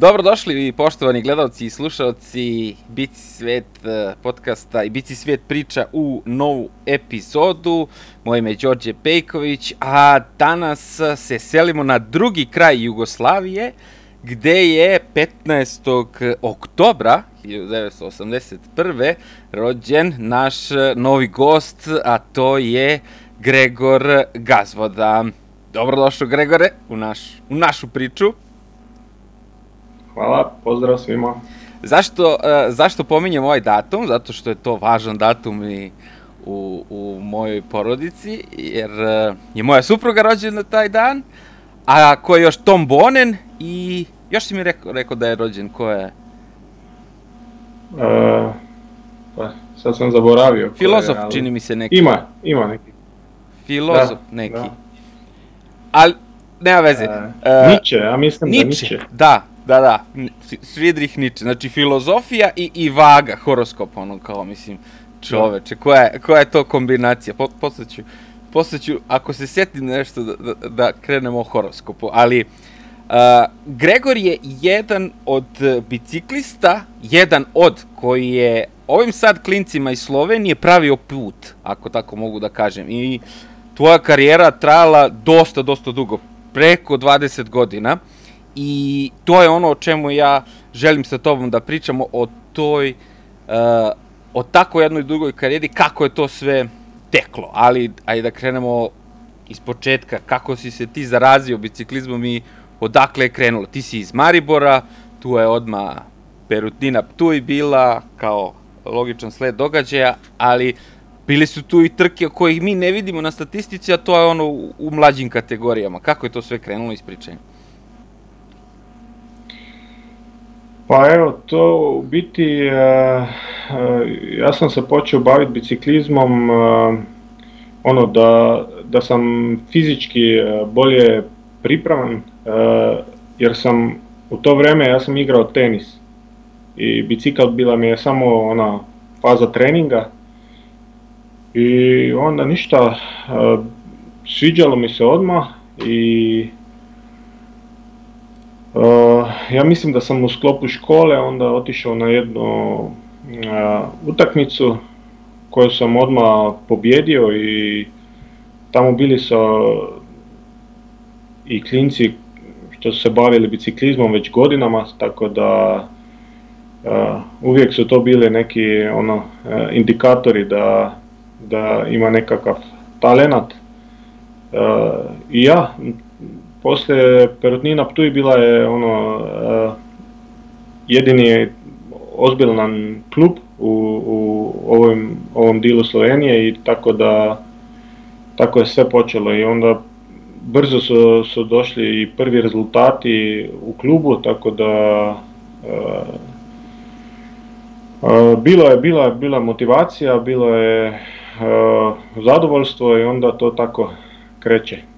Dobrodošli poštovani gledalci i slušalci Bici svet eh, podcasta i Bici svet priča u novu epizodu. Moje ime je Đorđe Pejković, a danas se selimo na drugi kraj Jugoslavije, gde je 15. oktobra 1981. rođen naš novi gost, a to je Gregor Gazvoda. Dobrodošao Gregore u, naš, u našu priču. Hvala, pozdrav svima. Zašto, uh, zašto pominjem ovaj datum? Zato što je to važan datum i u, u mojoj porodici, jer uh, je moja supruga rođena taj dan, a ko je još Tom Bonen i još si mi rekao, rekao da je rođen, ko je? Uh, pa, sad sam zaboravio. Filozof, je, ali... čini mi se neki. Ima, ima neki. Filozof da, neki. Da. Ali, nema veze. Uh, uh, Niče, ja mislim Niče, da Niče. Da, da, da, Friedrich Nietzsche, znači filozofija i, i vaga, horoskop, ono kao, mislim, čoveče, koja je, koja je to kombinacija, po, posle ću, posle ću, ako se sjetim nešto, da, da, da krenemo o horoskopu, ali uh, Gregor je jedan od biciklista, jedan od koji je ovim sad klincima iz Slovenije pravio put, ako tako mogu da kažem, i tvoja karijera trajala dosta, dosta dugo, preko 20 godina, I to je ono o čemu ja želim sa tobom da pričamo o toj, uh, o tako jednoj dugoj karijeri, kako je to sve teklo. Ali, ajde da krenemo iz početka, kako si se ti zarazio biciklizmom i odakle je krenulo. Ti si iz Maribora, tu je odma Perutnina i bila kao logičan sled događaja, ali bili su tu i trke kojih mi ne vidimo na statistici, a to je ono u, u mlađim kategorijama. Kako je to sve krenulo iz Pa evo, to u biti, uh, uh, ja sam se počeo baviti biciklizmom, uh, ono da, da sam fizički bolje pripravan, jer sam u to vreme ja sam igrao tenis. I bicikl bila mi je samo ona faza treninga. I onda ništa, sviđalo mi se odmah i Uh, ja mislim da sam u sklopu škole onda otišao na jednu uh, utakmicu koju sam odmah pobjedio i tamo bili su i klinci što su se bavili biciklizmom već godinama, tako da uh, uvijek su to bili neki ono indikatori da, da ima nekakav talenat. I ja posle Perutnina Ptuj bila je ono uh, jedini ozbiljan klub u, u ovom, ovom dilu Slovenije i tako da tako je sve počelo i onda brzo su, su došli i prvi rezultati u klubu, tako da uh, uh, bilo je bila bila motivacija, bilo je zadovoljstvo i onda to tako kreće.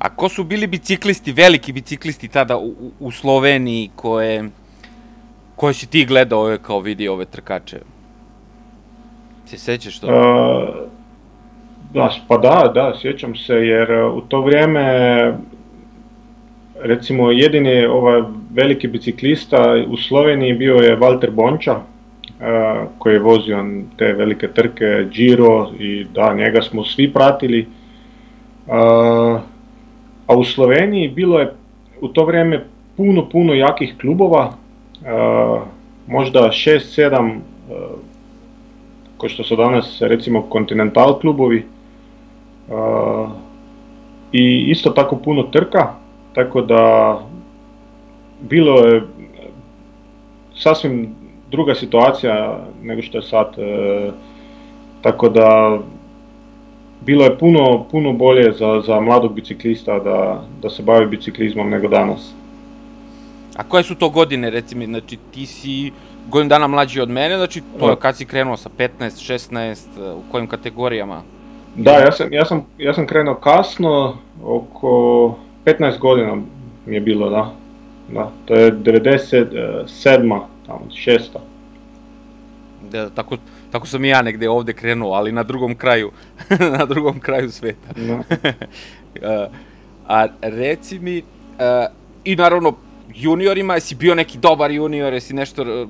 A ko su bili biciklisti, veliki biciklisti tada u, u Sloveniji koje, koje si ti gledao kao vidi ove trkače? Se sećaš to? Uh, da, pa da, da, sjećam se, jer uh, u to vrijeme recimo jedini ovaj veliki biciklista u Sloveniji bio je Walter Bonča, uh, koji je vozio te velike trke Giro i da, njega smo svi pratili. Uh, a u Sloveniji bilo je u to vrijeme puno, puno jakih klubova, uh, možda 6-7, uh, ko što su danas recimo Continental klubovi, uh, i isto tako puno trka, tako da bilo je sasvim druga situacija nego što je sad, tako da bilo je puno, puno bolje za, za mladog biciklista da, da se bavi biciklizmom nego danas. A koje su to godine, recimo, znači ti si godin dana mlađi od mene, znači to je da. kad si krenuo sa 15, 16, u kojim kategorijama? Da, ja sam, ja sam, ja sam krenuo kasno, oko 15 godina mi je bilo, da. Da, to je 97. tamo, 6. Da, tako, Tako sam i ja negde ovde krenuo, ali na drugom kraju, na drugom kraju sveta. No. uh, a reci mi, uh, i naravno, juniorima, jesi bio neki dobar junior, jesi nešto e,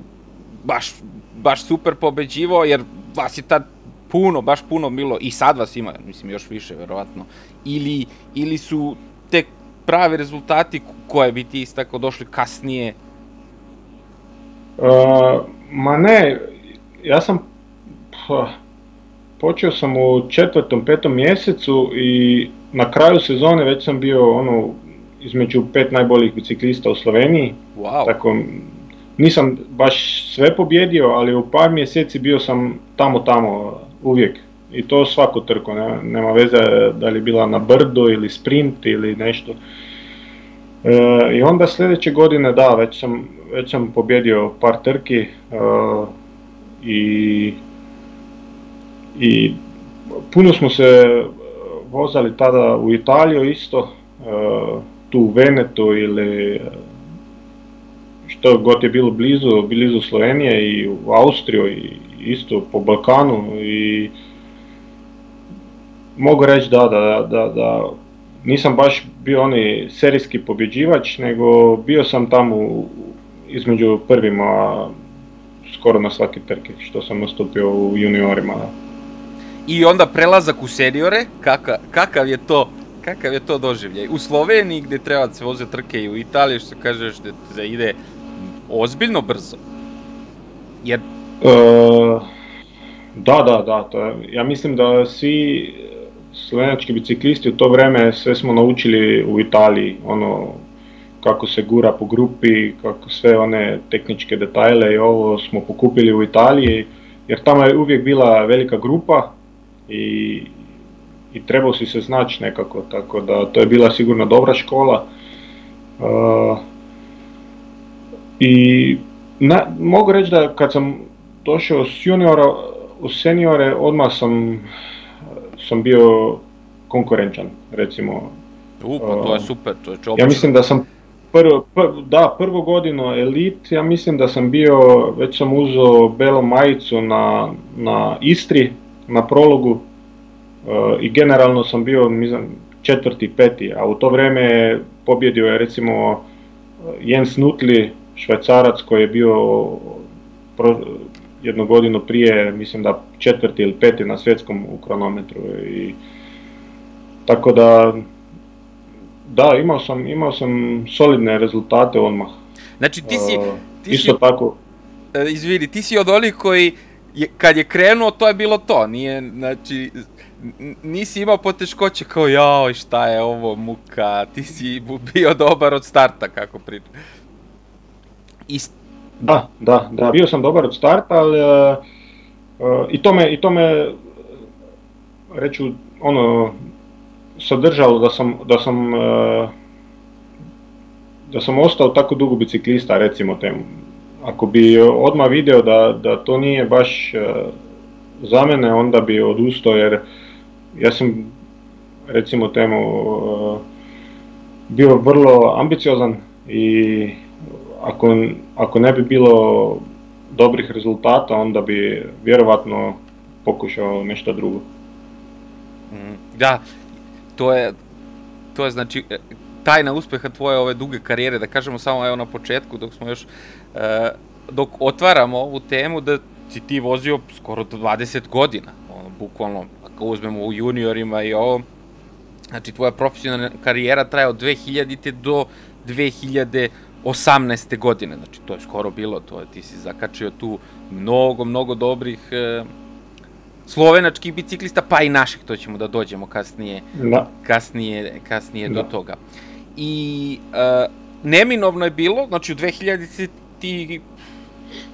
baš, baš super pobeđivo, jer vas je tad puno, baš puno bilo, i sad vas ima, mislim, još više, verovatno, ili, ili su tek pravi rezultati koje bi ti istako došli kasnije? Uh, ma ne, ja sam pa, počeo sam u četvrtom, petom mjesecu i na kraju sezone već sam bio ono između pet najboljih biciklista u Sloveniji. Wow. Tako, nisam baš sve pobjedio, ali u par mjeseci bio sam tamo tamo uvijek. I to svako trko, ne, nema veze da li bila na brdo ili sprint ili nešto. E, I onda sljedeće godine, da, već sam, već sam pobjedio par trki e, i, i puno smo se vozali tada u Italiju isto, e, tu u Venetu ili što god je bilo blizu, blizu Slovenije i u Austriju i isto po Balkanu i mogu reći da, da, da, da nisam baš bio onaj serijski pobjeđivač, nego bio sam tamo između prvima skoro na svaki trke što sam nastupio u juniorima. I onda prelazak u seniore, kakav, kakav je to kakav je to doživljaj? U Sloveniji gde treba da se voze trke i u Italiji što kažeš da, da ide ozbiljno brzo. Jer... E, da, da, da. To je, ja mislim da svi slovenački biciklisti u to vreme sve smo naučili u Italiji. Ono, kako se gura po grupi, kako sve one tehničke detajle i ovo smo pokupili u Italiji, jer tamo je uvijek bila velika grupa i, i trebao si se znaći nekako, tako da to je bila sigurno dobra škola. Uh, I na, mogu reći da kad sam došao s juniora u seniore, odmah sam, sam bio konkurenčan, recimo. U, pa to je super, to je čopično. Ja mislim da sam prvo, pr, da, prvu godinu elit, ja mislim da sam bio, već sam uzeo belu majicu na, na Istri, na prologu, uh, i generalno sam bio, mislim, četvrti, peti, a u to vreme pobjedio je recimo Jens Nutli, švajcarac koji je bio pro, jednu godinu prije, mislim da četvrti ili peti na svjetskom u kronometru i tako da da, imao sam, imao sam solidne rezultate odmah. Znači ti si... Ti Isto si, tako. E, izvini, ti si od onih koji, je, kad je krenuo, to je bilo to, nije, znači, nisi imao poteškoće kao jao, šta je ovo muka, ti si bio dobar od starta, kako pričam. Ist... Da, da, da, bio sam dobar od starta, ali uh, uh, i to me, i to me reću, ono, sadržalo da sam, da sam, uh, da sam ostao tako dugo biciklista, recimo temu. Ako bi odmah video da, da to nije baš uh, za mene, onda bi odustao jer ja sam recimo temu uh, bio vrlo ambiciozan i ako, ako ne bi bilo dobrih rezultata, onda bi vjerovatno pokušao nešto drugo. Mm, da, to je, to je znači e, tajna uspeha tvoje ove duge karijere, da kažemo samo evo na početku, dok smo još, e, dok otvaramo ovu temu, da si ti vozio skoro 20 godina, ono, bukvalno, ako uzmemo u juniorima i ovo, znači tvoja profesionalna karijera traje od 2000. do 2000 18. godine, znači to je skoro bilo, to je, ti si zakačio tu mnogo, mnogo dobrih e, slovenačkih biciklista, pa i naših, to ćemo da dođemo kasnije, da. kasnije, kasnije da. do toga. I e, neminovno je bilo, znači u 2000 ti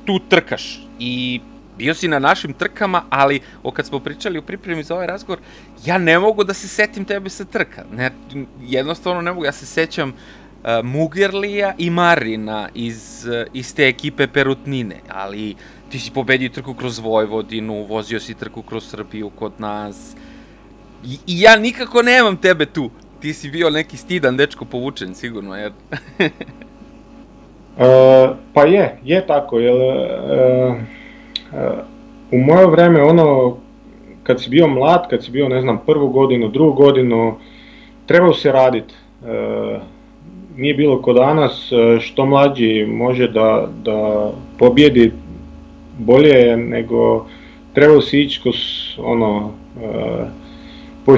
tu trkaš i bio si na našim trkama, ali o kad smo pričali u pripremi za ovaj razgovor, ja ne mogu da se setim tebe sa trka. Ne, jednostavno ne mogu, ja se sećam uh, Mugerlija i Marina iz, uh, iz te ekipe Perutnine, ali ti si pobedio trku kroz Vojvodinu, vozio si trku kroz Srbiju kod nas. I, I ja nikako nemam tebe tu. Ti si bio neki stidan dečko povučen, sigurno, jer... uh, pa je, je tako, jer uh, uh, u moje vreme ono, kad si bio mlad, kad si bio, ne znam, prvu godinu, drugu godinu, trebao se raditi. Uh, nije bilo kod danas, e, što mlađi može da, da pobjedi bolje nego trebao si ići kroz ono, e, po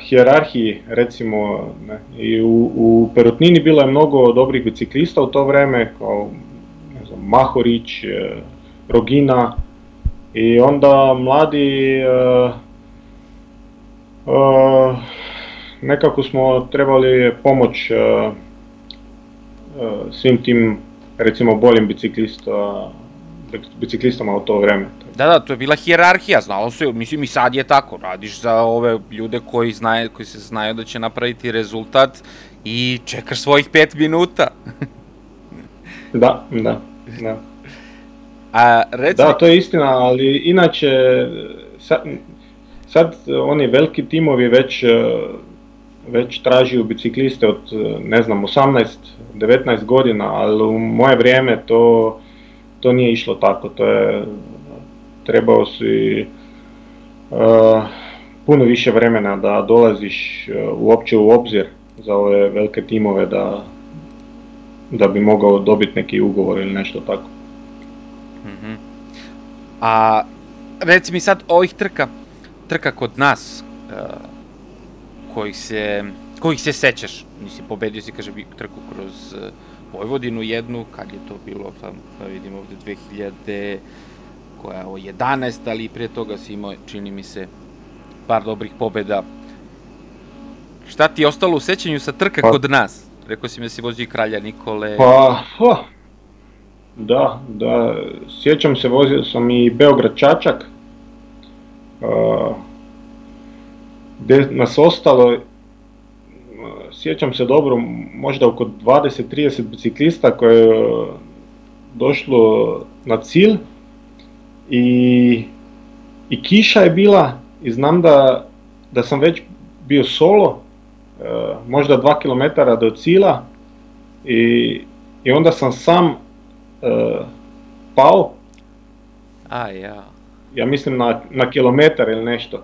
hijerarhiji recimo ne, i u, u Perutnini bilo je mnogo dobrih biciklista u to vreme kao ne znam, Mahorić, e, Rogina i onda mladi uh, uh, nekako smo trebali pomoć uh, svim tim recimo boljim biciklista, biciklistama u to vreme. Da, da, to je bila hijerarhija, znalo se, mislim i sad je tako, radiš za ove ljude koji, znaju, koji se znaju da će napraviti rezultat i čekaš svojih pet minuta. da, da, da. A, reci... Da, to je istina, ali inače, sad, sad oni veliki timovi već, već tražiju bicikliste od, ne znam, 18-19 godina, ali u moje vrijeme to, to nije išlo tako, to je, trebao si uh, puno više vremena da dolaziš uopće u obzir za ove velike timove da, da bi mogao dobiti neki ugovor ili nešto tako. A reci mi sad ovih trka, trka kod nas, uh, kojih se, kojih se sećaš, mislim, pobedio si, kaže, trku kroz uh, Vojvodinu jednu, kad je to bilo, sad da vidimo ovde, 2000, koja je ovo, 11, ali pre toga si imao, čini mi se, par dobrih pobeda. Šta ti je ostalo u sećanju sa trka pa, kod nas? Rekao si mi da si vozio kralja Nikole. Pa, oh, Da, da, sjećam se, vozio sam i Beograd Čačak, uh, gde nas ostalo, sjećam se dobro, možda oko 20-30 biciklista koje je došlo na cilj i, i kiša je bila i znam da, da sam već bio solo, uh, možda 2 km do cila i, i onda sam sam uh, pao. A ja. Ja mislim na, na kilometar ili nešto.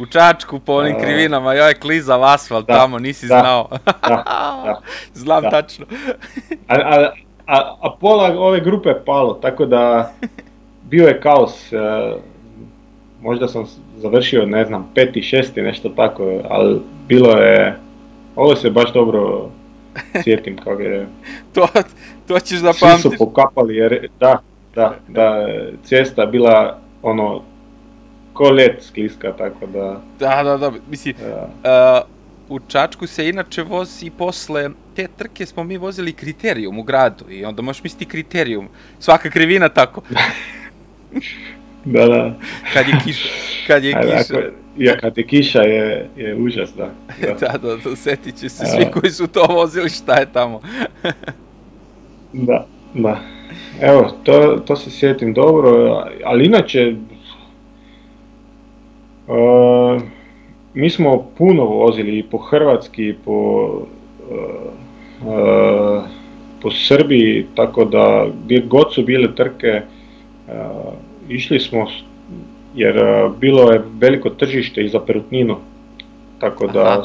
U Čačku po onim uh, krivinama, joj, klizav asfalt da, tamo, nisi da, znao. da, da, Znam da. tačno. a, a, a, a pola ove grupe je palo, tako da bio je kaos. Uh, možda sam završio, ne znam, peti, šesti, nešto tako, ali bilo je, ovo se baš dobro sjetim kako je... to, to ćeš da pamtiš. Svi su pokapali, jer, da, da, da, cesta bila ono, ko let skliska, tako da... Da, da, da, mislim, da. Uh, u Čačku se inače vozi posle te trke smo mi vozili kriterijum u gradu i onda možeš misliti kriterijum, svaka krivina tako. da, da. Kad je kiša, kad je kiša. Ako, ja, kad je kiša je, je užas, da. Da, da, da, da setit će se svi koji su to vozili šta je tamo. da, da. Evo, to, to se sjetim dobro, ali inače, uh, mi smo puno vozili i po Hrvatski, i po, uh, uh, po Srbiji, tako da gdje god su bile trke, uh, išli smo jer bilo je veliko tržište i za perutninu, tako da Aha.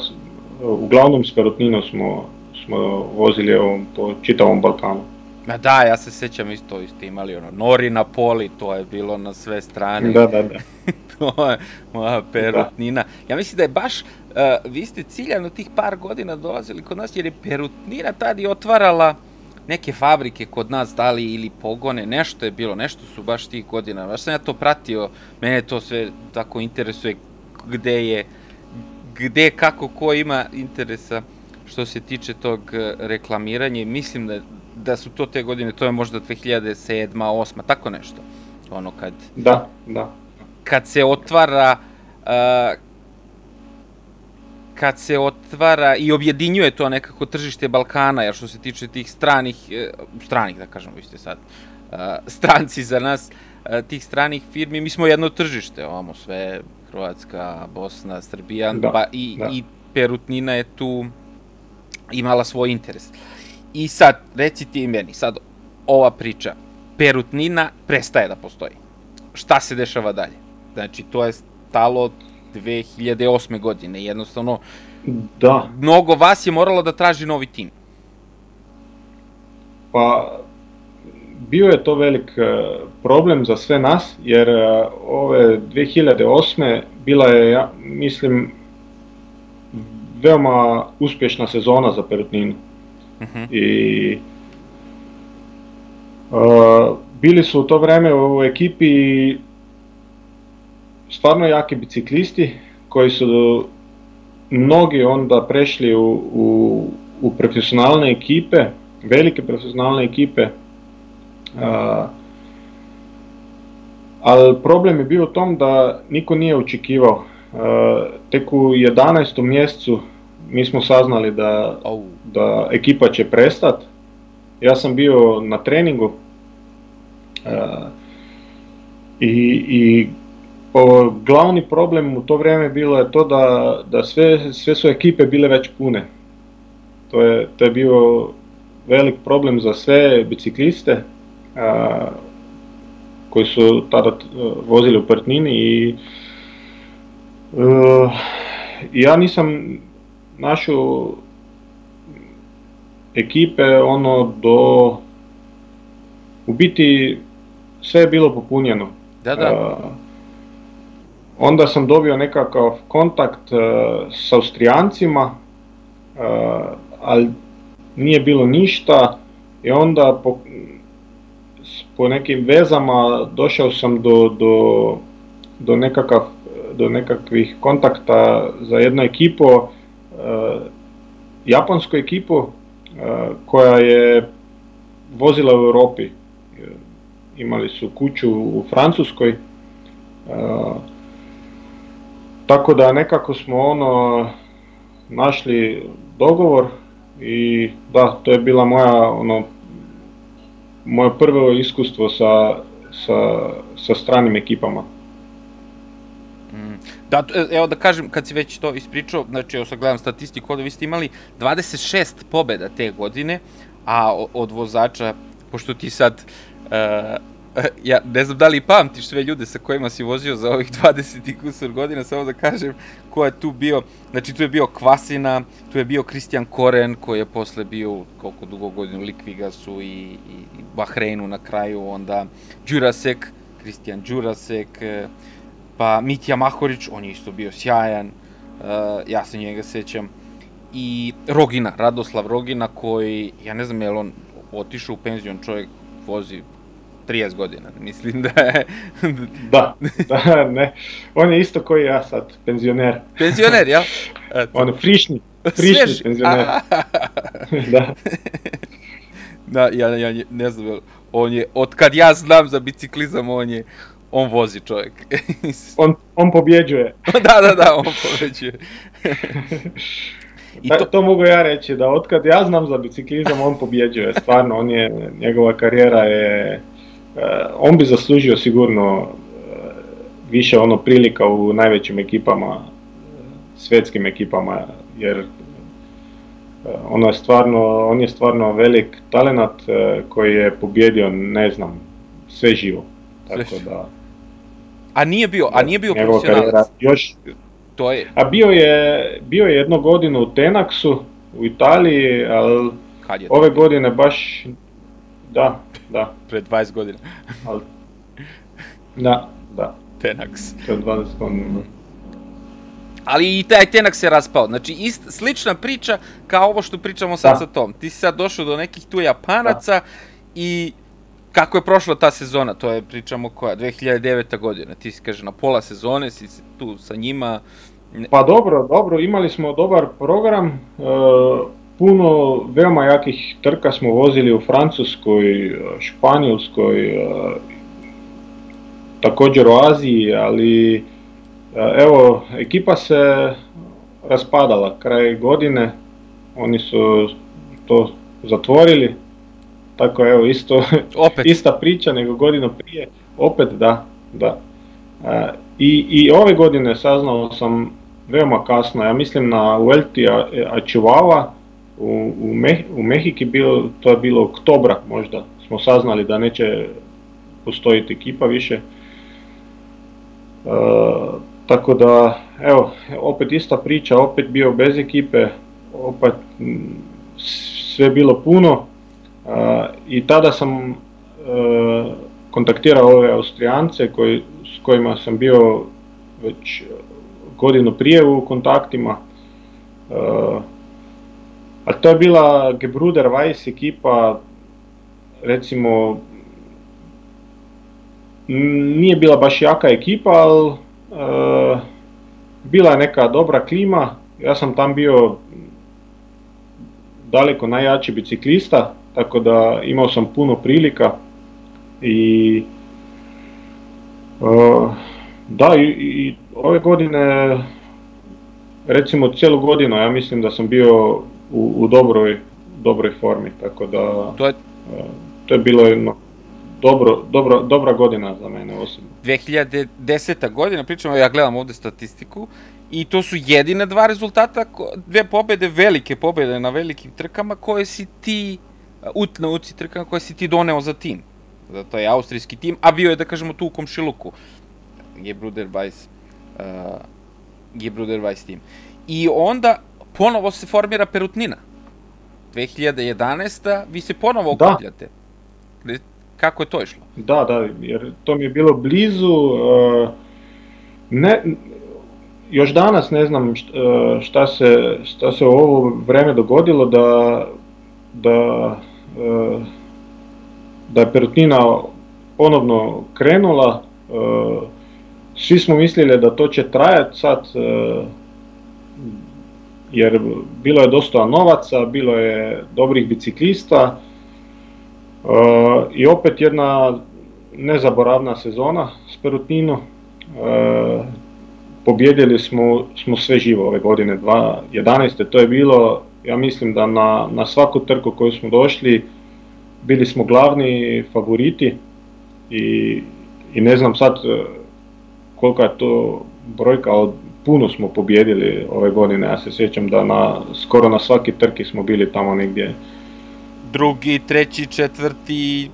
uglavnom s perutninom smo, smo vozili ovom, po čitavom Balkanu. Ma da, ja se sećam isto, isto imali ono, Nori na poli, to je bilo na sve strane. Da, da, da. to je moja perutnina. Da. Ja mislim da je baš, uh, vi ste ciljano tih par godina dolazili kod nas, jer je perutnina tada i otvarala neke fabrike kod nas dali ili pogone, nešto je bilo, nešto su baš tih godina. Baš sam ja to pratio, mene to sve tako interesuje gde je, gde, kako, ko ima interesa što se tiče tog e, reklamiranja. Mislim da, da su to te godine, to je možda 2007. 8. tako nešto. Ono kad... Da, da. Kad se otvara, uh, kad se otvara i objedinjuje to nekako tržište Balkana, jer što se tiče tih stranih, e, stranih da kažemo, vi ste sad, uh, stranci za nas, uh, tih stranih firmi, mi smo jedno tržište, ovamo sve, Hrvatska, Bosna, Srbija, da, pa i, da. i Perutnina je tu imala svoj interes. I sad, reci ti meni, sad, ova priča, Perutnina prestaje da postoji. Šta se dešava dalje? Znači, to je stalo 2008. godine. Jednostavno, da. mnogo vas je moralo da traži novi tim. Pa bio je to velik e, problem za sve nas, jer e, ove 2008. bila je, ja mislim, veoma uspješna sezona za Perutninu. Mhm. I uh, bili su u to vreme u ekipi stvarno jaki biciklisti koji su mnogi onda prešli u, u, u profesionalne ekipe, velike profesionalne ekipe. Uh, ali problem je bio u tom da niko nije očekivao. Uh, tek u 11. mjesecu mi smo saznali da, da ekipa će prestat. Ja sam bio na treningu uh, i, i o, glavni problem u to vrijeme bilo je to da, da sve, sve su ekipe bile već pune. To je, to je bio velik problem za sve bicikliste a, koji su tada t- vozili u Partnini i e, ja nisam našao ekipe ono do u biti sve je bilo popunjeno. Da, da. Uh, onda sam dobio nekakav kontakt uh, s Austrijancima, uh, ali nije bilo ništa i onda po, po nekim vezama došao sam do, do, do, nekakav, do nekakvih kontakta za jednu ekipu, uh, japonsku ekipu koja je vozila u Europi. Imali su kuću u Francuskoj, tako da nekako smo ono našli dogovor i da, to je bila moja ono moje prvo iskustvo sa, sa, sa stranim ekipama. Mm. Da, t- evo da kažem, kad si već to ispričao, znači evo sad gledam statistiku, ovdje vi ste imali 26 pobjeda te godine, a od vozača, pošto ti sad, uh, ja ne znam da li pamtiš sve ljude sa kojima si vozio za ovih 20 i kusur godina, samo da kažem ko je tu bio, znači tu je bio Kvasina, tu je bio Kristijan Koren, koji je posle bio koliko dugo godina u Likvigasu i, i, i Bahreinu na kraju, onda Đurasek, Kristijan Đurasek, eh, pa Mitja Mahorić, on je isto bio sjajan, uh, ja se njega sećam, i Rogina, Radoslav Rogina, koji, ja ne znam je li on otišao u penziju, on čovjek vozi 30 godina, mislim da je Da, da, ne. On je isto koji ja sad, penzioner. penzioner? Eto. On je frišni, frišni Svež. penzioner. da. da, ja, ja ne znam, on je, od kad ja znam za biciklizam, on je, on vozi čovjek. On, on pobjeđuje. da, da, da, on povećuje. I I to... to- mogu ja reći, da otkad ja znam za biciklizam, on pobjeđuje. Stvarno, on je, njegova karijera je, on bi zaslužio sigurno eh, više ono prilika u najvećim ekipama, eh, svjetskim ekipama, jer eh, ono je stvarno, on je stvarno velik talenat eh, koji je pobjedio, ne znam, sve živo. Tako da, A nije bio, a nije bio profesionalac. još To je, a bio je, bio je jednu godinu u Tenaxu u Italiji, ali to? ove godine baš, da, da, Pred 20 godina. ali, da, da, Tenax. je 20 godina. Ali i taj Tenax se raspao. Znači, ist, slična priča kao ovo što pričamo sad Da. sa tom. Ti si sad došao do nekih tu Japanaca i kako je prošla ta sezona, to je pričamo koja, 2009. godina. Ti si kaže na pola sezone, si si tu sa njima. Pa dobro, dobro, imali smo dobar program, e, puno veoma jakih trka smo vozili u Francuskoj, e, Španjolskoj, e, također u Aziji, ali e, evo, ekipa se raspadala kraj godine, oni su to zatvorili, tako evo isto Opet. ista priča nego godinu prije, opet da, da. I, I ove godine saznao sam veoma kasno, ja mislim na Vuelti a, a Chihuahua u, u, Meh, Mehiki bilo, to je bilo oktobra možda, smo saznali da neće postojiti ekipa više. E, tako da, evo, opet ista priča, opet bio bez ekipe, opet sve bilo puno, I tada sam kontaktirao ove Austrijance koji, s kojima sam bio već godinu prije u kontaktima. A to je bila Gebruder Weiss ekipa, recimo, nije bila baš jaka ekipa, ali bila je neka dobra klima, ja sam tam bio daleko najjači biciklista, tako da imao sam puno prilika i uh, da i, i ove godine recimo cijelu godinu ja mislim da sam bio u, u dobroj, dobroj formi, tako da to je, uh, to je bilo jedno dobro, dobro, dobra godina za mene osobno. 2010. godina, pričamo, ja gledam ovde statistiku, i to su jedine dva rezultata, dve pobede, velike pobede na velikim trkama koje si ti, ut na uci trkama koje si ti doneo za tim. To je austrijski tim, a bio je, da kažemo, tu u komšiluku. Gebruder Weiss, uh, Gebruder Weiss tim. I onda ponovo se formira Perutnina. 2011. vi se ponovo da. okupljate. Da. Kako je to išlo? Da, da, jer to mi je bilo blizu. Uh, ne, još danas ne znam šta, šta, se, šta se u ovo vreme dogodilo da, da, uh, da je Perutnina ponovno krenula. Svi smo mislili da to će trajati sad, jer bilo je dosta novaca, bilo je dobrih biciklista, Uh, I opet jedna nezaboravna sezona s Perutnino. Uh, pobjedili smo, smo sve živo ove godine, 2011. To je bilo, ja mislim da na, na svaku trku koju smo došli, bili smo glavni favoriti i, i ne znam sad kolika je to brojka, ali puno smo pobjedili ove godine. Ja se sjećam da na, skoro na svaki trki smo bili tamo negdje drugi, treći, četvrti,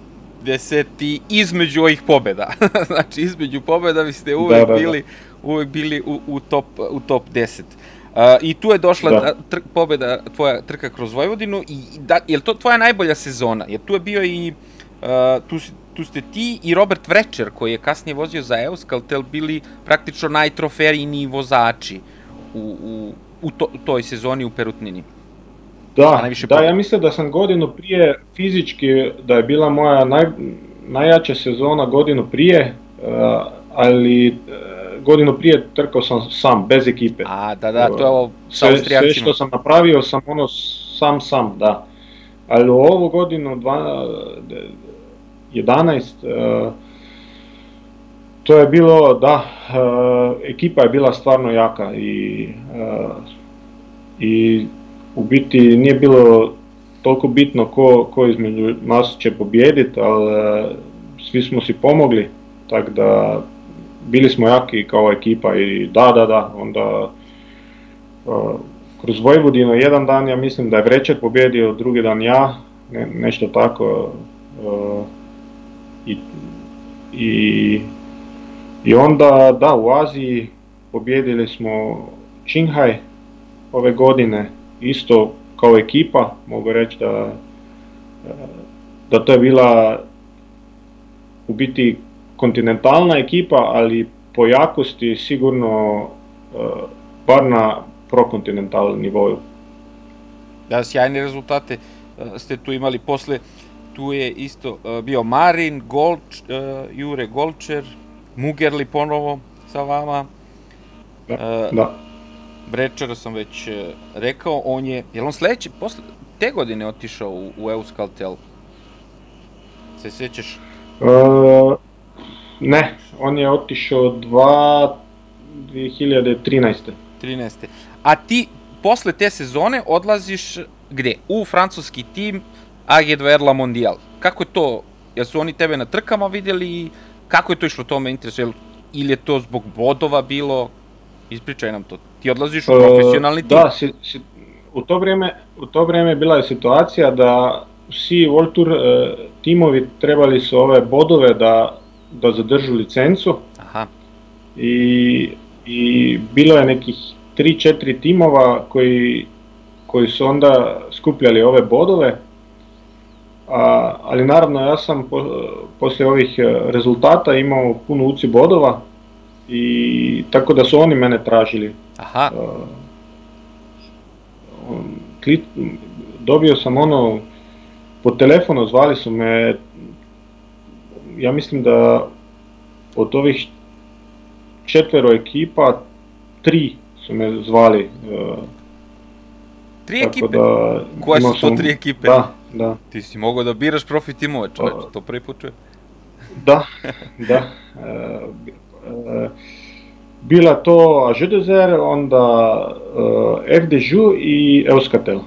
deseti, između ovih pobeda. znači, između pobeda vi ste uvek da, da, da. bili, uvek bili u, u, top, u top 10. Uh, I tu je došla da. tr pobeda, tvoja trka kroz Vojvodinu, i da, je li to tvoja najbolja sezona? Jer tu je bio i, uh, tu, tu ste ti i Robert Vrečer, koji je kasnije vozio za Euskaltel, bili praktično najtrofejniji vozači u, u, u to, toj sezoni u Perutnini. Da, da, ja mislim da sam godinu prije fizički, da je bila moja naj, najjača sezona godinu prije, uh, ali uh, godinu prije trkao sam sam, bez ekipe. A, da, da, to je ovo sa sve, sve što sam napravio sam ono sam, sam, da. Ali u ovu godinu, dva, 11, uh, to je bilo, da, uh, ekipa je bila stvarno jaka i, uh, i u biti nije bilo toliko bitno ko, ko između nas će pobijediti, ali svi smo si pomogli, tako da bili smo jaki kao ekipa i da, da, da, onda kroz Vojvodinu jedan dan ja mislim da je Vrečet pobjedio, drugi dan ja, ne, nešto tako. I, i, I onda, da, u Aziji pobjedili smo Qinghai ove godine, isto kao ekipa, mogu reći da, da to je bila u biti kontinentalna ekipa, ali po jakosti sigurno bar na prokontinentalnom nivoju. Da, sjajne rezultate ste tu imali posle, tu je isto bio Marin, Golč, Jure Golčer, Mugerli ponovo sa vama. Da, da. Brečara sam već e, rekao, on je, je on sledeće, posle, te godine otišao u, u Euskaltel? Se sećaš? Uh, ne, on je otišao dva, 2013. 13. A ti posle te sezone odlaziš gde? U francuski tim AG2 Erla Mondial. Kako je to? Jel su oni tebe na trkama videli? Kako je to išlo, to me interesuje. Ili je to zbog bodova bilo? Ispričaj nam to. Ti odlaziš u e, profesionalni tim. Da, si, si, u, to vreme, u to vreme bila je situacija da svi World Tour e, timovi trebali su ove bodove da, da zadržu licencu. Aha. I, I bilo je nekih 3-4 timova koji, koji su onda skupljali ove bodove a, ali naravno ja sam po, poslije ovih e, rezultata imao puno uci bodova i tako da su oni mene tražili. Aha. Uh, klit, dobio sam ono, po telefonu zvali su me, ja mislim da od ovih četvero ekipa, tri su me zvali. Uh, tri ekipe? Da, Koje su to tri ekipe? Da, da. Ti si mogao da biraš profi timove, čoveč, to prvi put čujem. Da, da. Uh, uh, bila to Žudezer, onda uh, FDŽ i Euskatel.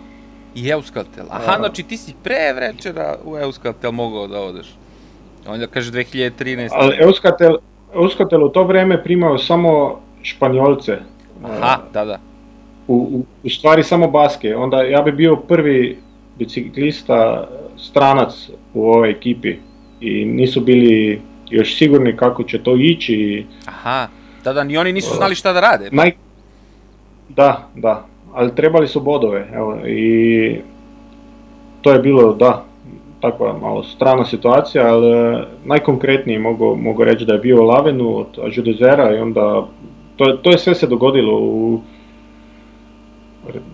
I Euskatel. Aha, uh, znači ti si pre večera u Euskatel mogao da odeš. Onda kaže 2013. Ali Euskatel, Euskatel u to vreme primao samo Španjolce. Aha, da, da. U, u, u stvari samo baske. Onda ja bi bio prvi biciklista stranac u ovoj ekipi i nisu bili još sigurni kako će to ići. Aha, da, da, ni oni nisu znali šta da rade. Naj... Da, da, ali trebali su bodove, evo, i to je bilo, da, takva malo strana situacija, ali e, najkonkretnije mogu, mogu reći da je bio Lavenu od Ažudezera i onda, to, to je sve se dogodilo u,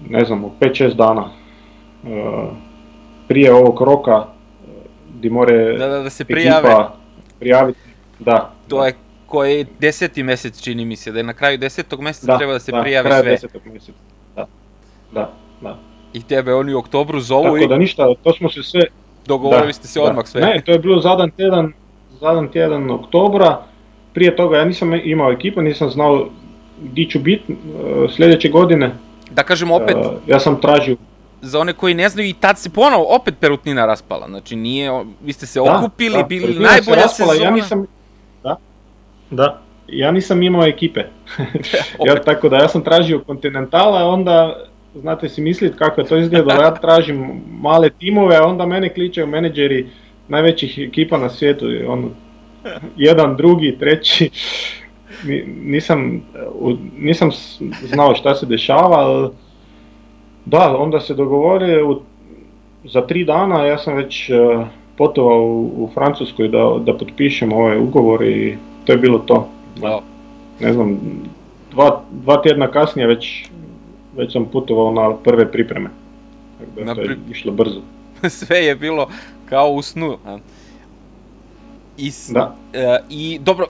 ne znam, u 5-6 dana prije ovog roka gdje more da, da, da se prijave. ekipa prijaviti. Da. To da. je koji deseti mesec čini mi se, da je na kraju desetog meseca da, treba da se da, prijavi sve. Da, desetog meseca, da, da, da. I tebe oni u oktobru zovu Tako i... da ništa, to smo se sve... Dogovorili da, ste se da. odmah sve. Ne, to je bilo zadan tjedan, zadan tjedan oktobra, prije toga ja nisam imao ekipu, nisam znao gdje ću biti uh, sljedeće godine. Da kažemo opet... Ja sam tražio za one koji ne znaju i tad se ponovo opet Perutnina raspala. Znači nije, vi ste se da, okupili, da, bili najbolja se raspala, sezona. Ja nisam, da, da, ja nisam imao ekipe. ja, tako da ja sam tražio Kontinentala, onda znate si misliti kako je to izgledalo, ja tražim male timove, a onda mene kličaju menadžeri najvećih ekipa na svijetu, on, jedan, drugi, treći, nisam, nisam znao šta se dešava, ali da, onda se dogovore u, za tri dana, ja sam već uh, putovao u, u Francuskoj da, da potpišem ovaj ugovor i to je bilo to. Da. Ne znam, dva, dva tjedna kasnije već, već sam putovao na prve pripreme. Tako da na to je išlo brzo. Sve je bilo kao u snu. I, da. E, I dobro,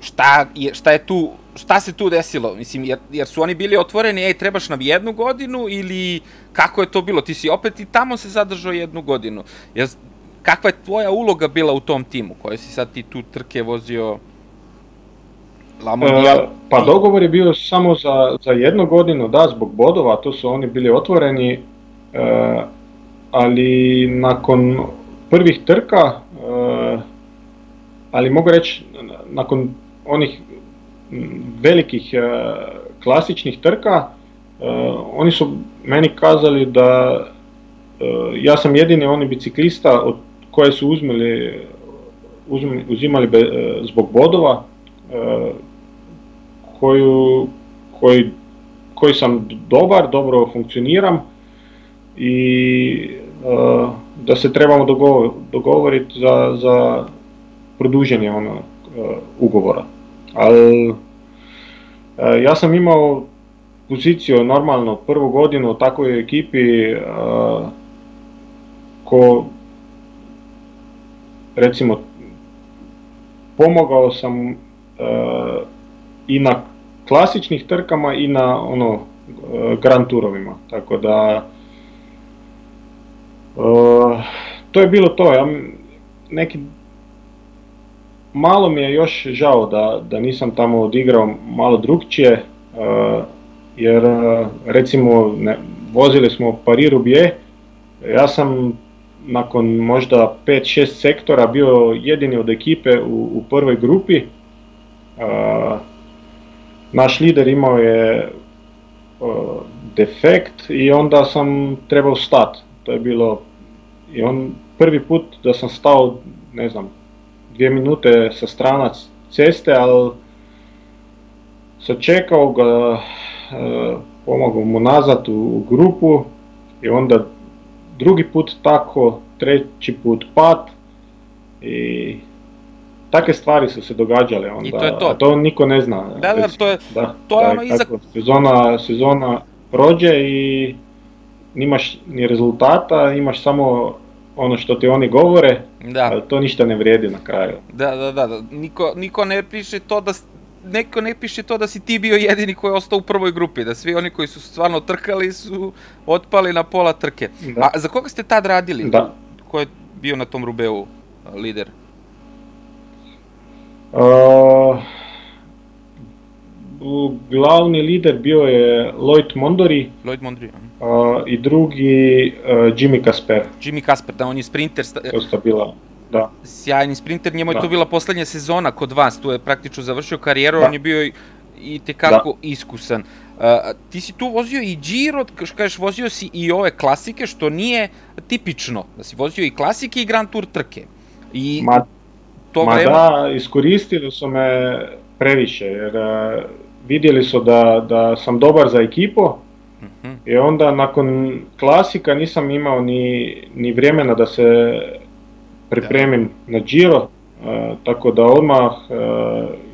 šta je, šta je tu, šta se tu desilo? Mislim, jer, jer su oni bili otvoreni, ej, trebaš nam jednu godinu ili kako je to bilo? Ti si opet i tamo se zadržao jednu godinu. Jer, kakva je tvoja uloga bila u tom timu, koje si sad ti tu trke vozio? La Mondial, e, pa dogovor je bio samo za, za jednu godinu, da, zbog bodova, to su oni bili otvoreni, e, ali nakon prvih trka, e, ali mogu reći, nakon onih velikih e, klasičnih trka, e, oni su meni kazali da e, ja sam jedini oni biciklista od koje su uzmeli, uzimali be, zbog bodova, koju, koji, koji sam dobar, dobro funkcioniram i da se trebamo dogovoriti za, za produženje ono, ugovora. Ali e, ja sam imao poziciju normalno prvu godinu u takvoj ekipi e, ko recimo pomogao sam e, i na klasičnih trkama i na ono grand turovima tako da to je bilo to ja neki malo mi je još žao da, da nisam tamo odigrao malo drugčije, uh, jer uh, recimo ne, vozili smo Paris Roubaix, ja sam nakon možda 5-6 sektora bio jedini od ekipe u, u prvoj grupi. Uh, naš lider imao je defekt i onda sam trebao stati. To je bilo i on prvi put da sam stao, ne znam, dvije minute sa strana ceste, ali sačekao ga, e, pomogao mu nazad u, grupu i onda drugi put tako, treći put pad i takve stvari su se događale onda, I to je to. a to niko ne zna. Da, da, to je- da, to je da, ono iza- Sezona, sezona prođe i nimaš ni rezultata, imaš samo ono što ti oni govore, Da. ali to ništa ne vrijedi na kraju. Da, da, da, da. Niko, niko ne piše to da neko ne piše to da si ti bio jedini koji je ostao u prvoj grupi, da svi oni koji su stvarno trkali su otpali na pola trke. Da. A za koga ste tad radili? Da. Ko je bio na tom Rubeu lider? Uh, glavni lider bio je Lloyd Mondori Lloyd Mondri. aha. uh, i drugi uh, Jimmy Casper. Jimmy Kasper, da, on je sprinter, sta- To sta bila, da. sjajni sprinter, njemu je Da. to bila poslednja sezona kod vas, tu je praktično završio karijeru, Da. on je bio i, i tekako iskusan. A, ti si tu vozio i Giro, kažeš, vozio si i ove klasike, što nije tipično, da si vozio i klasike i Grand Tour trke. I Ma, to ma vreme... da, iskoristili su me previše, jer uh, vidjeli su da, da sam dobar za ekipu Mhm. i onda nakon klasika nisam imao ni, ni vremena da se pripremim na Giro, e, tako da odmah e,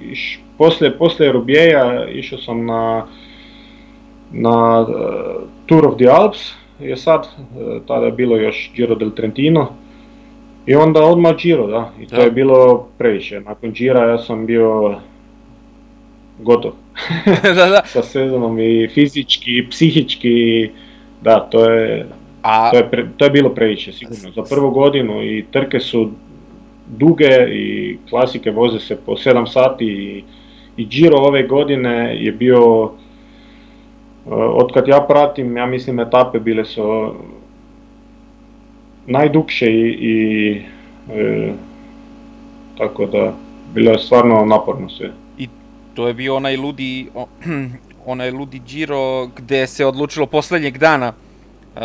iš, poslije, poslije Rubijeja išao sam na, na e, Tour of the Alps, je sad, tada je bilo još Giro del Trentino, i onda odmah Giro, da, i to Da. je bilo previše. Nakon Gira ja sam bio gotov da, da. sa sezonom i fizički i psihički, da, to je, A, to je, pre, to je bilo previše sigurno. Za prvu godinu i trke su duge i klasike voze se po 7 sati i, i Giro ove godine je bio, uh, otkad ja pratim, ja mislim etape bile su najdukše i, i e, tako da bilo je stvarno naporno sve. To je bio onaj ludi, onaj ludi Giro gde se odlučilo poslednjeg dana uh,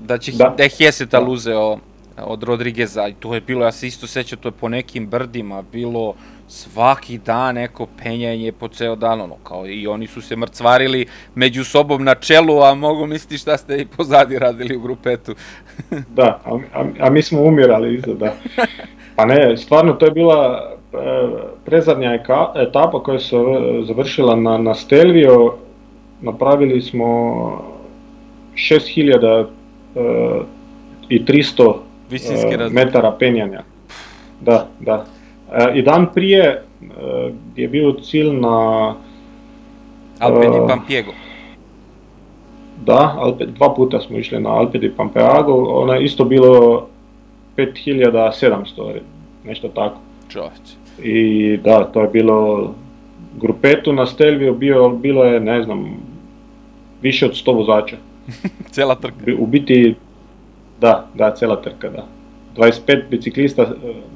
da će Da. da je Hesetal Da. uzeo od Rodrigueza i to je bilo, ja se isto sećam, to je po nekim brdima bilo svaki dan neko penjanje po ceo dan, ono, kao i oni su se mrcvarili među sobom na čelu, a mogu misliti šta ste i pozadi radili u grupetu. Da, a, a, a mi smo umirali iza, da. Pa ne, stvarno to je bila prezadnja eka- etapa koja se završila na, na Stelvio. Napravili smo 6000 e, i 300 Visinski e, metara penjanja. Da, da. E, I dan prije je bio cilj na Alpen i uh, Pampiego. Da, Alpe, dva puta smo išli na Alpe di Pampeago, ono je isto bilo 5700, nešto tako. Čoveče. I da, to je bilo grupetu na Stelviju bio, bilo je, ne znam, više od 100 vozača. Cela trka. U biti, da, da, cela trka, da. 25 biciklista e,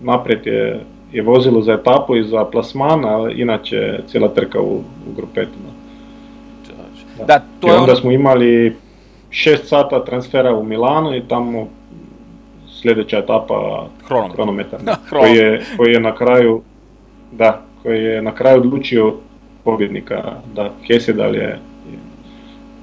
naprijed je, je vozilo za etapu i za plasman, a inače cijela trka u, u grupetu. Da. Da. Da, to I je onda ono... smo imali 6 sata transfera u Milanu i tamo sljedeća etapa Hronometar. kronometar, Da, koji, je, koji je na kraju da, koji je na kraju odlučio pobjednika, da Hesedal je, je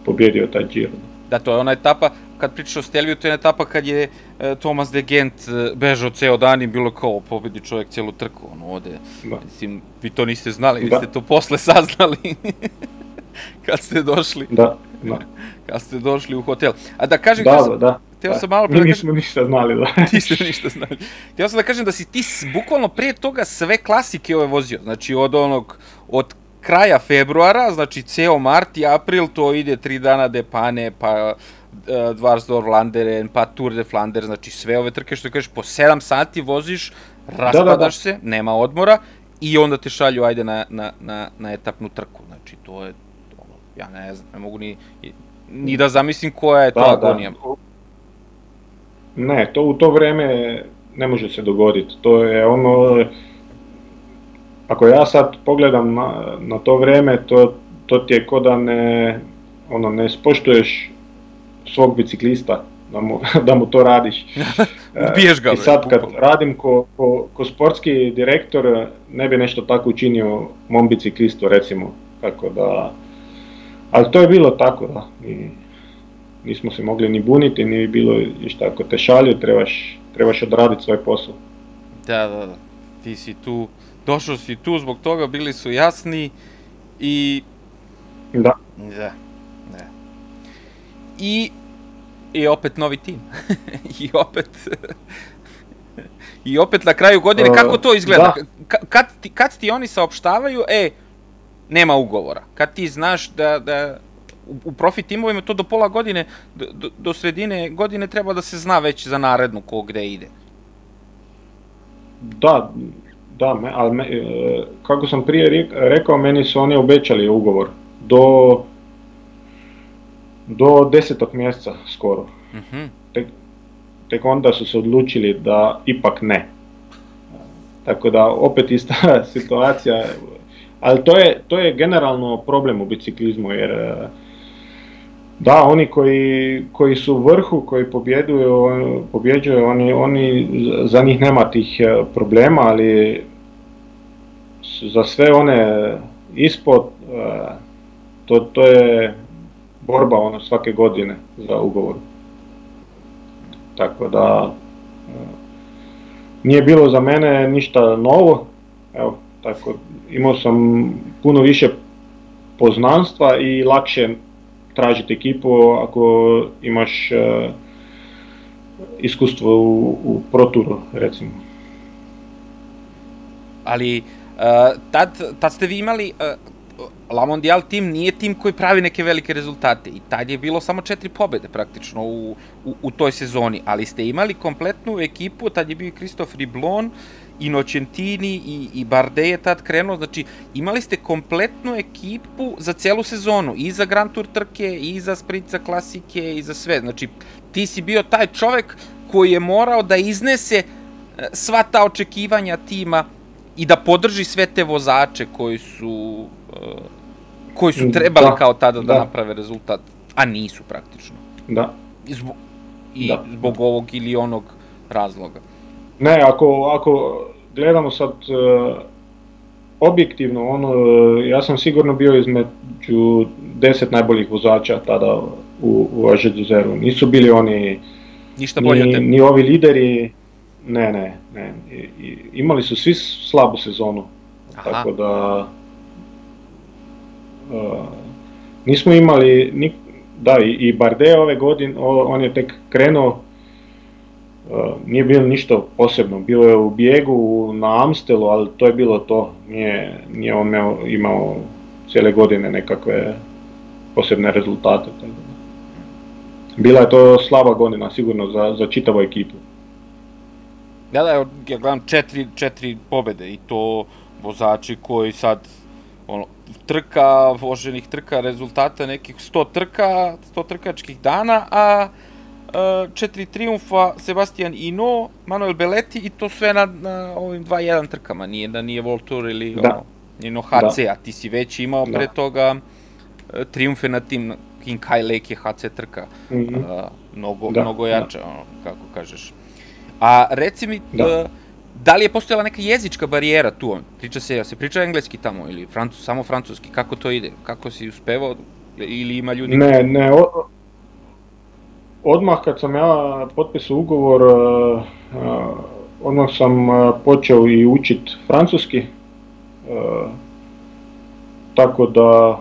pobjedio taj Giro. Da, to je ona etapa, kad pričaš o Stelviju, to je etapa kad je e, Thomas de Gent e, bežao ceo dan i bilo kao pobedi čovjek celu trku, ono, ode. Da. Mislim, vi to niste znali, vi Da. ste to posle saznali. kad ste došli, Da, da, kad ste došli u hotel. A da kažem, da, da, sam, da. Hteo da. sam malo pre Mi da kažem, nismo ništa znali, da. niste ništa znali. Hteo sam da kažem da si ti bukvalno pre toga sve klasike ove vozio, znači od onog, od kraja februara, znači ceo mart i april, to ide tri dana Depane, pa uh, Dvarsdorf Flanderen, pa Tour de Flanders, znači sve ove trke što kažeš, po 7 sati voziš, raspadaš da. se, nema odmora i onda te šalju ajde na, na, na, na etapnu trku, znači to je, ono, ja ne znam, ne mogu ni, ni da zamislim koja je to agonija. Ne, to u to vrijeme ne može se dogoditi. To je ono, ako ja sad pogledam na, na to vrijeme, to, to ti je ko da ne, ono, ne spoštuješ svog biciklista, da mu, da mu to radiš. Ubiješ ga, I sad kad radim ko, ko, ko sportski direktor, ne bi nešto tako učinio mom biciklistu, recimo. Tako da, ali to je bilo tako, da. I nismo se mogli ni buniti, ni bilo išta, ako te šalju, trebaš, trebaš odraditi svoj posao. Da, da, da, ti si tu, došao si tu zbog toga, bili su jasni i... Da. Da, da. I, i opet novi tim. I opet... I opet na kraju godine, kako to izgleda? Da. Kad, ti, kad ti oni saopštavaju, e, nema ugovora. Kad ti znaš da, da u profi timovima to do pola godine, do, do sredine godine treba da se zna već za narednu ko gde ide. Da, da, me, ali me, e, kako sam prije rekao, meni su oni obećali ugovor do do desetog mjeseca skoro. Mhm. -huh. tek, tek onda su se odlučili da ipak ne. Tako da opet ista situacija, ali to je, to je generalno problem u biciklizmu jer uh, da, oni koji, koji su u vrhu, koji pobjeduju, pobjeđuju, oni, oni, za njih nema tih e, problema, ali za sve one ispod, e, to, to je borba ono svake godine za ugovor. Tako da e, nije bilo za mene ništa novo, evo, tako imao sam puno više poznanstva i lakše tražiti ekipu ako imaš uh, iskustvo u, u proturu, recimo. Ali, uh, tad, tad ste vi imali, uh, La Mondial tim nije tim koji pravi neke velike rezultate i tad je bilo samo četiri pobede praktično u, u, u toj sezoni, ali ste imali kompletnu ekipu, tad je bio i Kristof Riblon i Noćentini i, i Bardet je tad krenuo, znači imali ste kompletnu ekipu za celu sezonu, i za Grand Tour trke, i za Spritza klasike, i za sve, znači ti si bio taj čovek koji je morao da iznese e, sva ta očekivanja tima i da podrži sve te vozače koji su uh, koji su trebali da, kao tada da, da naprave rezultat, a nisu praktično. Da. Zbog, i da. zbog ovog ili onog razloga. Ne, ako, ako gledamo sad uh, objektivno, ono, ja sam sigurno bio između deset najboljih vozača tada u, u Ažeduzeru. Nisu bili oni Ništa bolje ni, ni ovi lideri, ne, ne, ne. I, i, imali su svi slabu sezonu. Aha. Tako da uh, nismo imali, ni, da i, i Bardet ove godine, on je tek krenuo nije bilo ništa posebno, bilo je u bijegu na Amstelu, ali to je bilo to, nije, nije on imao, cijele godine nekakve posebne rezultate. Bila je to slaba godina sigurno za, za čitavu ekipu. Da, da, ja gledam četiri, četiri pobede i to vozači koji sad ono, trka, voženih trka, rezultata nekih 100 trka, 100 trkačkih dana, a četiri triumfa Sebastian Ino, Manuel Belletti i to sve na, na ovim 2-1 trkama, nije da nije World Tour ili da. ono, Nino HC, da. a ti si već imao da. pre toga uh, triumfe na tim King Kai Lake je HC trka, mm -hmm. uh, mnogo, da. mnogo da. jača, da. ono, kako kažeš. A reci mi, da. Uh, da li je postojala neka jezička barijera tu? Priča se, se priča engleski tamo ili francus, samo francuski, kako to ide? Kako si uspevao ili ima ljudi... Ne, ne, o, odmah kad sam ja potpisao ugovor, uh, odmah sam počeo i učit francuski, tako da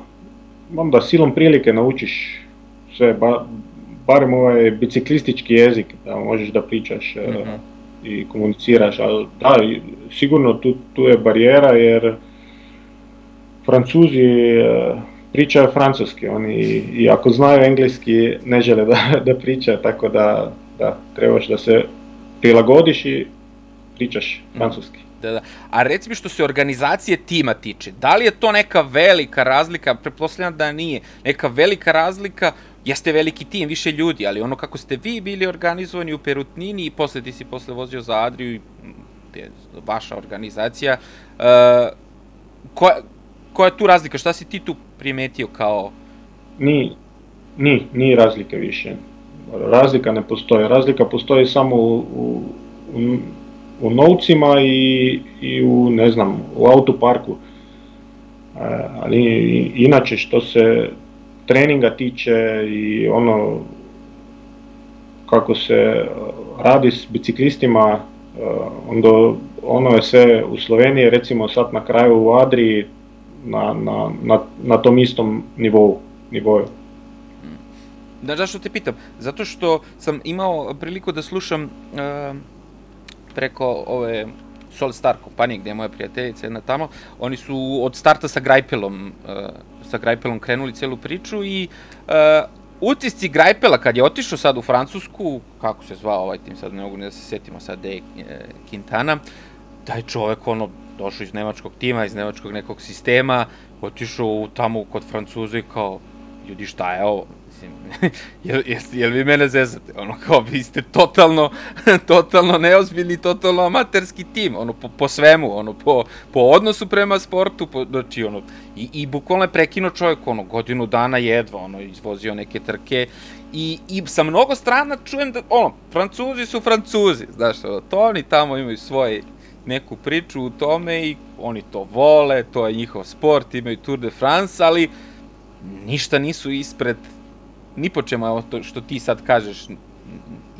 onda silom prilike naučiš sve, ba, barem ovaj biciklistički jezik, da možeš da pričaš mm -hmm. i komuniciraš, ali da, sigurno tu, tu je barijera jer Francuzi pričaju francuski, oni i ako znaju engleski ne žele da, da pričaju, tako da, da trebaš da se prilagodiš i pričaš mhm. francuski. Da, da. A reci mi što se organizacije tima tiče, da li je to neka velika razlika, pretpostavljam da nije, neka velika razlika, jeste veliki tim, više ljudi, ali ono kako ste vi bili organizovani u Perutnini i posle ti si posle vozio za Adriju i vaša organizacija, uh, koja, koja je tu razlika, šta si ti tu primetio kao... Ni, ni, ni razlike više. Razlika ne postoji. Razlika postoji samo u, u, u novcima i, i u, ne znam, u autoparku. E, ali inače što se treninga tiče i ono kako se radi s biciklistima, onda ono je sve u Sloveniji, recimo sad na kraju u Adriji, na, na, na, na tom istom nivou. nivou. Da, zašto te pitam? Zato što sam imao priliku da slušam uh, preko ove Sol Star kompanije gde je moja prijateljica jedna tamo, oni su od starta sa Grajpelom, uh, sa Grajpelom krenuli celu priču i uh, utisci Grajpela kad je otišao sad u Francusku, kako se zvao ovaj tim, sad ne mogu ni da se setimo sad je Quintana, taj čovek ono došao iz nemačkog tima, iz nemačkog nekog sistema, otišao tamo kod Francuza i kao, ljudi šta je ovo? Mislim, jel, jel, jel vi mene zezate? Ono, kao, vi ste totalno, totalno neozbiljni, totalno amaterski tim, ono, po, po svemu, ono, po, po odnosu prema sportu, po, znači, ono, i, i bukvalno je prekinuo čovjek, ono, godinu dana jedva, ono, izvozio neke trke, i, i sa mnogo strana čujem da, ono, Francuzi su Francuzi, znaš, ono, to oni tamo imaju svoje neku priču u tome i oni to vole, to je njihov sport, imaju Tour de France, ali ništa nisu ispred ni po čemu, to što ti sad kažeš,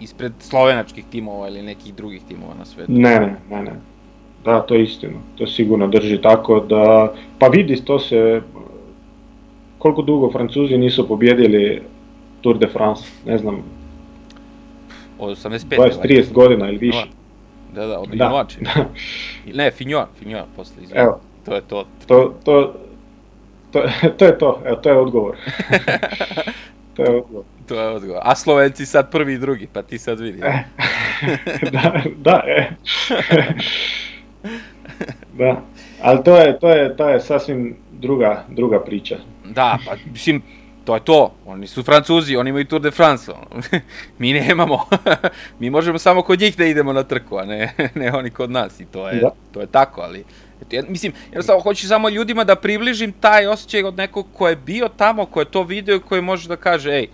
ispred slovenačkih timova ili nekih drugih timova na svetu. Ne, ne, ne, ne. Da, to je istina. To sigurno drži tako da... Pa vidi, to se... Koliko dugo Francuzi nisu pobjedili Tour de France, ne znam. Od 85. 20-30 godina ili više. Da, da, od da. Inovače. Da. Ne, Finjoa, Finjoa posle izgleda. Evo. To je to. To, to, to, to je to, evo, to je odgovor. to je odgovor. To je odgovor. A Slovenci sad prvi i drugi, pa ti sad vidi. E. da, da, e. da. Ali to je, to je, to je sasvim druga, druga priča. Da, pa mislim, to je to. Oni su Francuzi, oni imaju Tour de France. mi nemamo. mi možemo samo kod njih da idemo na trku, a ne, ne oni kod nas. I to je, da. to je tako, ali... Eto, ja, mislim, jednostavno hoću samo ljudima da približim taj osjećaj od nekog ko je bio tamo, ko je to video i koji može da kaže, ej,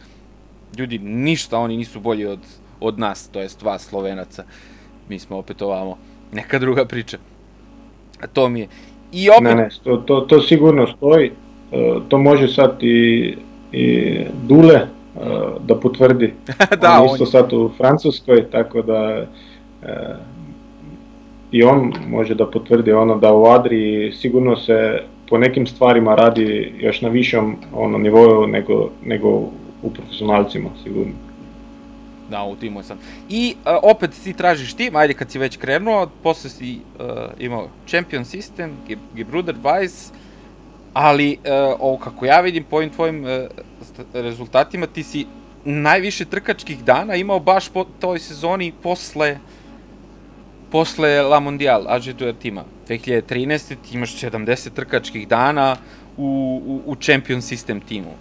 ljudi, ništa oni nisu bolji od, od nas, to jest vas Slovenaca. Mi smo opet ovamo. Neka druga priča. A to mi je. I opet... Ne, ne, to, to, to sigurno stoji. E, to može sad i i Dule uh, da potvrdi. da, on isto on... sad u Francuskoj, tako da uh, i on može da potvrdi ono da u Adri sigurno se po nekim stvarima radi još na višom ono nivou nego, nego u profesionalcima sigurno. Da, u timu sam. I uh, opet ti tražiš tim, ajde kad si već krenuo, posle si uh, imao Champion System, Gebruder Weiss, ali uh, ovo kako ja vidim po ovim tvojim uh, rezultatima, ti si najviše trkačkih dana imao baš po toj sezoni posle posle La Mondial, AG2 tima. 2013. ti imaš 70 trkačkih dana u, u, u Champion System timu.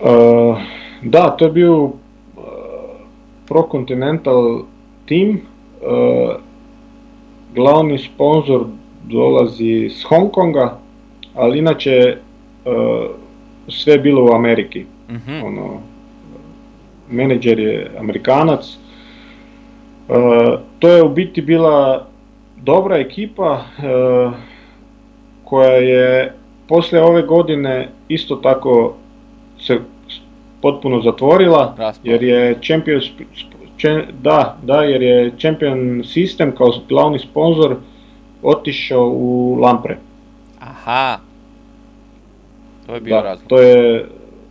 Uh, da, to je bio uh, Pro Continental tim. Uh, glavni sponsor dolazi s Hong Konga, ali inače uh, sve bilo u Ameriki. -hmm. Ono, menadžer je Amerikanac. Uh, to je u biti bila dobra ekipa uh, koja je posle ove godine isto tako se potpuno zatvorila Raspao. jer je Champions da, da, jer je Champion System kao glavni sponsor otišao u Lampre. Aha. To je bio da, razlog. To je,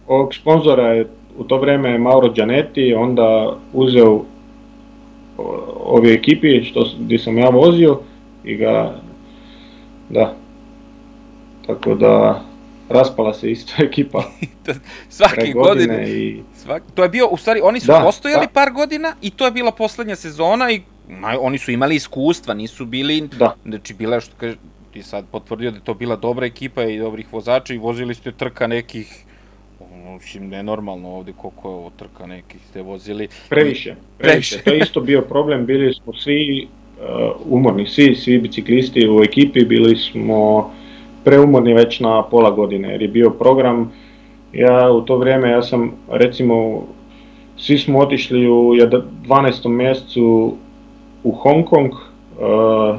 ovog sponzora je u to vreme Mauro Gianetti, onda uzeo ovi ekipi što, gdje sam ja vozio i ga, da, tako da raspala se isto ekipa. Svake godine, godine i... Svak, to je bio, u stvari, oni su da, postojali da. par godina i to je bila poslednja sezona i oni su imali iskustva, nisu bili, da. znači bila što kaže, ti sad potvrdio da je to bila dobra ekipa i dobrih vozača i vozili ste trka nekih mislim, nenormalno ovde koliko je ovo trka nekih ste vozili. Previše, previše. to je isto bio problem, bili smo svi uh, umorni, svi, svi biciklisti u ekipi, bili smo preumorni već na pola godine, jer je bio program, ja u to vrijeme, ja sam recimo, svi smo otišli u 12. mjesecu u Hong Kong, uh,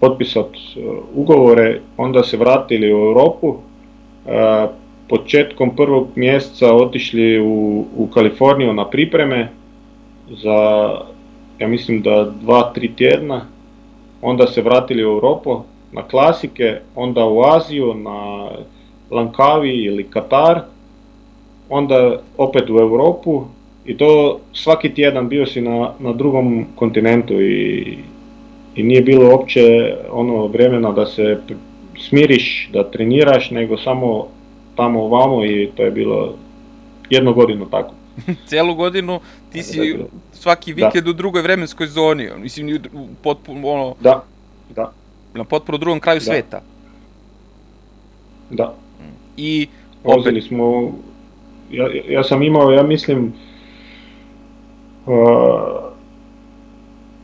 potpisat uh, ugovore, onda se vratili u Europu, uh, početkom prvog mjeseca otišli u, u Kaliforniju na pripreme za, ja mislim da dva, tri tjedna, onda se vratili u Europu na klasike, onda u Aziju na Lankavi ili Katar, onda opet u Europu i to svaki tjedan bio si na, na drugom kontinentu i, i nije bilo uopće ono vremena da se smiriš, da treniraš, nego samo tamo ovamo i to je bilo jednu godinu tako. Cijelu godinu ti si svaki vikend u drugoj vremenskoj zoni, mislim potpuno ono... Da, da. Na potpuno drugom kraju da. sveta. Da. I opet... smo, ja, ja sam imao, ja mislim,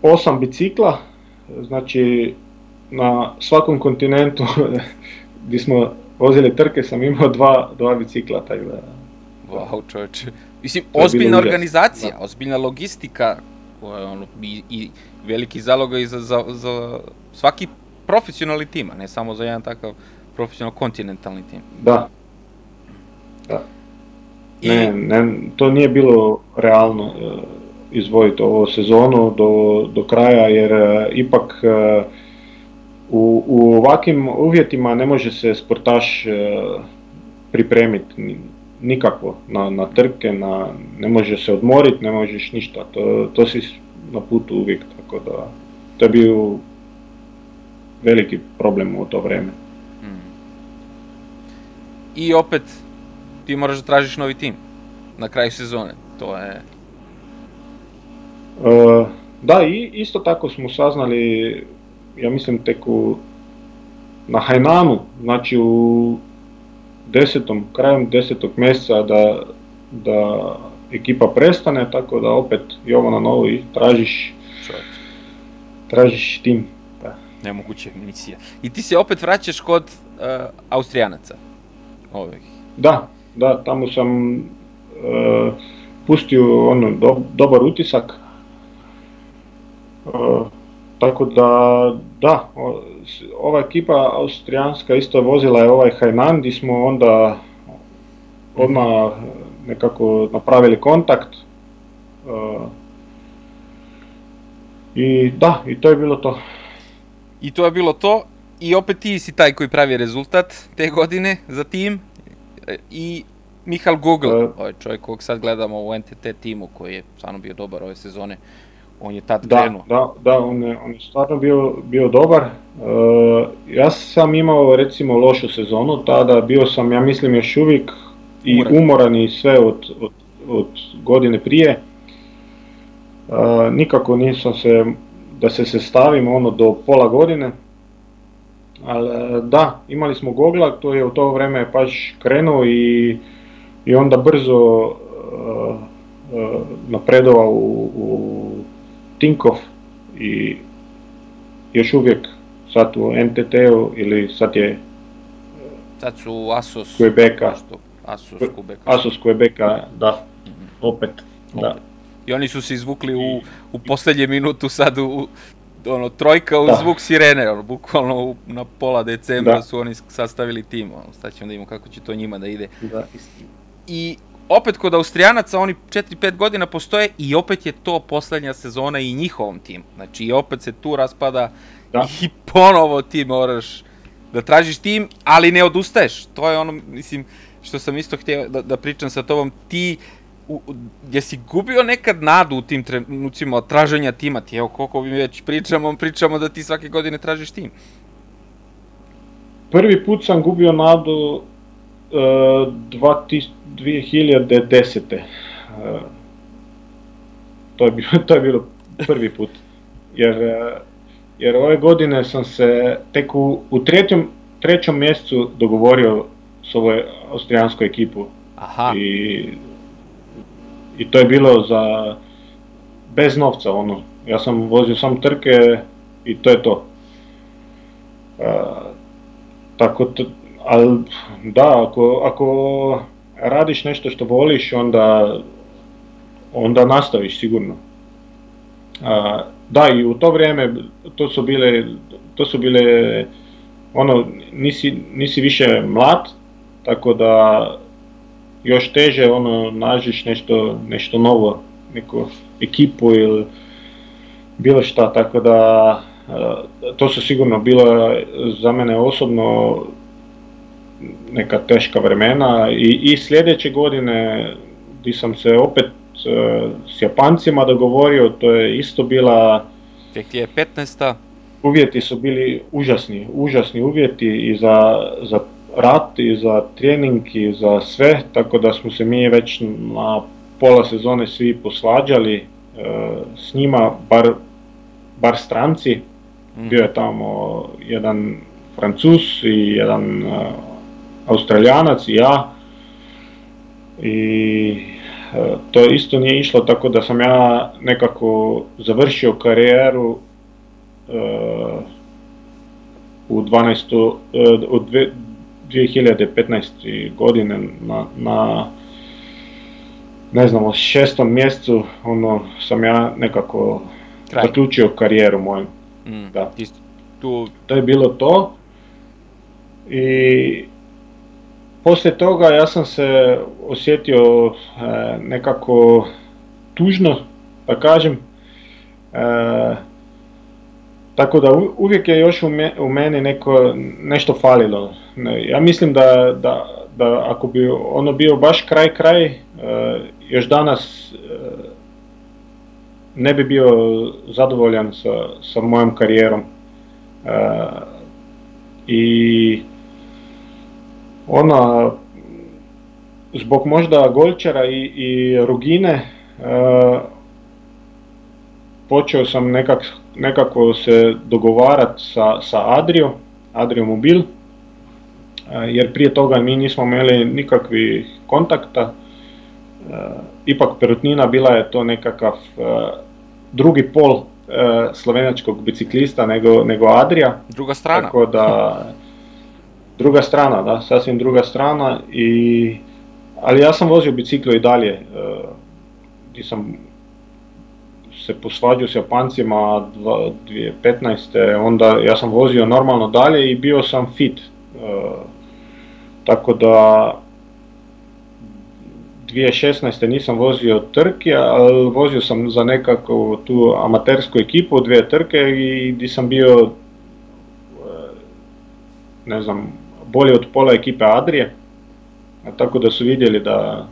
osam bicikla, znači na svakom kontinentu gdje smo vozili trke sam imao dva, dva bicikla, tako da... Wow, čovječe. Mislim, ozbiljna organizacija, da. ozbiljna logistika, koja ono, i, i veliki zalogaj za, za, za svaki profesionalni tim, a ne samo za jedan takav profesionalno kontinentalni tim. Da. Da. I... Ne, ne, to nije bilo realno izvojiti ovu sezonu do, do kraja, jer uh, ipak uh, u, u ovakvim uvjetima ne može se sportaš uh, pripremiti nikako na, na trke, na, ne može se odmoriti, ne možeš ništa, to, to si na putu uvijek, tako da to je bio veliki problem u to vreme. Hmm. I opet ti moraš da tražiš novi tim na kraju sezone, to je... Uh, da, i isto tako smo saznali, ja mislim tek u, na Hainanu, znači u desetom, krajem desetog mjeseca da, da ekipa prestane, tako da opet Jovana novo i tražiš, tražiš tim. Da. Nemoguća misija. I ti se opet vraćaš kod uh, Austrijanaca? Ovih. Da, da, tamo sam uh, pustio ono, do, dobar utisak. Tako da, da, ova ekipa austrijanska isto vozila je ovaj Hainan gdje smo onda odmah nekako napravili kontakt. Uh, I da, i to je bilo to. I to je bilo to. I opet ti si taj koji pravi rezultat te godine za tim. I Mihal Google, ovaj čovjek kog sad gledamo u NTT timu koji je stvarno bio dobar ove sezone. On je tad da, krenuo. Da, da, on je, on je stvarno bio, bio dobar. Uh, ja sam imao recimo lošu sezonu, tada bio sam, ja mislim, još uvijek i umoran, umoran i sve od, od, od godine prije. Uh, nikako nisam se, da se se stavim ono do pola godine. Ali da, imali smo Gogla, to je u to vrijeme baš krenuo i, i onda brzo uh, uh, napredovao u, u Tinkov i još uvijek sad u NTT-u ili sad je Sad su Asos Quebeca. Asos Quebeca. Asos Quebeca, da. Mm -hmm. Opet, Opet, da. I oni su se izvukli u, u poslednje minutu sad u, ono, trojka u da. zvuk sirene, ono, bukvalno u, na pola decembra da. su oni sastavili tim, ono, sad ćemo da imamo kako će to njima da ide. Da, I opet kod Austrijanaca oni 4-5 godina postoje i opet je to poslednja sezona i njihovom timu. Znači i opet se tu raspada da. i ponovo ti moraš da tražiš tim, ali ne odustaješ. To je ono, mislim, što sam isto htio da, da pričam sa tobom, ti u, jesi gubio nekad nadu u tim trenucima traženja tima? Ti evo koliko mi već pričamo, pričamo da ti svake godine tražiš tim. Prvi put sam gubio nadu 2010. E, to je, bilo, to je bilo prvi put. Jer, e, jer ove godine sam se tek u, u trećem, trećem mjesecu dogovorio s ovoj austrijanskoj ekipu. Aha. I, I to je bilo za bez novca ono. Ja sam vozio sam trke i to je to. Uh, tako ali da, ako, ako radiš nešto što voliš, onda, onda nastaviš sigurno. A, da, i u to vrijeme to su bile, to su bile ono, nisi, nisi više mlad, tako da još teže ono nađeš nešto, nešto novo, neku ekipu ili bilo šta, tako da to su sigurno bila za mene osobno neka teška vremena i, i sljedeće godine gdje sam se opet s Japancima dogovorio, to je isto bila 2015. Uvjeti su bili užasni, užasni uvjeti i za, za rat i za trening i za sve, tako da smo se mi već na pola sezone svi posvađali e, s njima, bar, bar stranci. Mhm. Bio je tamo jedan Francus i jedan e, Australijanac i ja. I e, to isto nije išlo tako da sam ja nekako završio karijeru u 12. od 2015. godine na, na ne znam, šestom mjesecu ono, sam ja nekako Kraj. zaključio karijeru moju. Mm, da. Tu... To je bilo to. I poslije toga ja sam se osjetio e, nekako tužno, da kažem. E, tako da uvijek je još u meni neko, nešto falilo. Ja mislim da, da, da ako bi ono bio baš kraj kraj, e, još danas e, ne bi bio zadovoljan sa, sa mojom karijerom. E, I ona, zbog možda Golčara i, i Rugine, počeo sam nekak, nekako se dogovarati sa, sa Adrio, Adrio Mobil, jer prije toga mi nismo imali nikakvih kontakta. Ipak Perutnina bila je to nekakav drugi pol slovenačkog biciklista nego, nego Adria. Druga strana. Tako da, druga strana, da, sasvim druga strana. I, ali ja sam vozio biciklo i dalje. Gdje sam se posvađao s Japancima 2015. onda ja sam vozio normalno dalje i bio sam fit. Tako da 2016. nisam vozio trke, ali vozio sam za nekakvu tu amatersku ekipu, dvije trke i gdje sam bio ne znam, pola ekipe Adrije. Tako da su vidjeli da,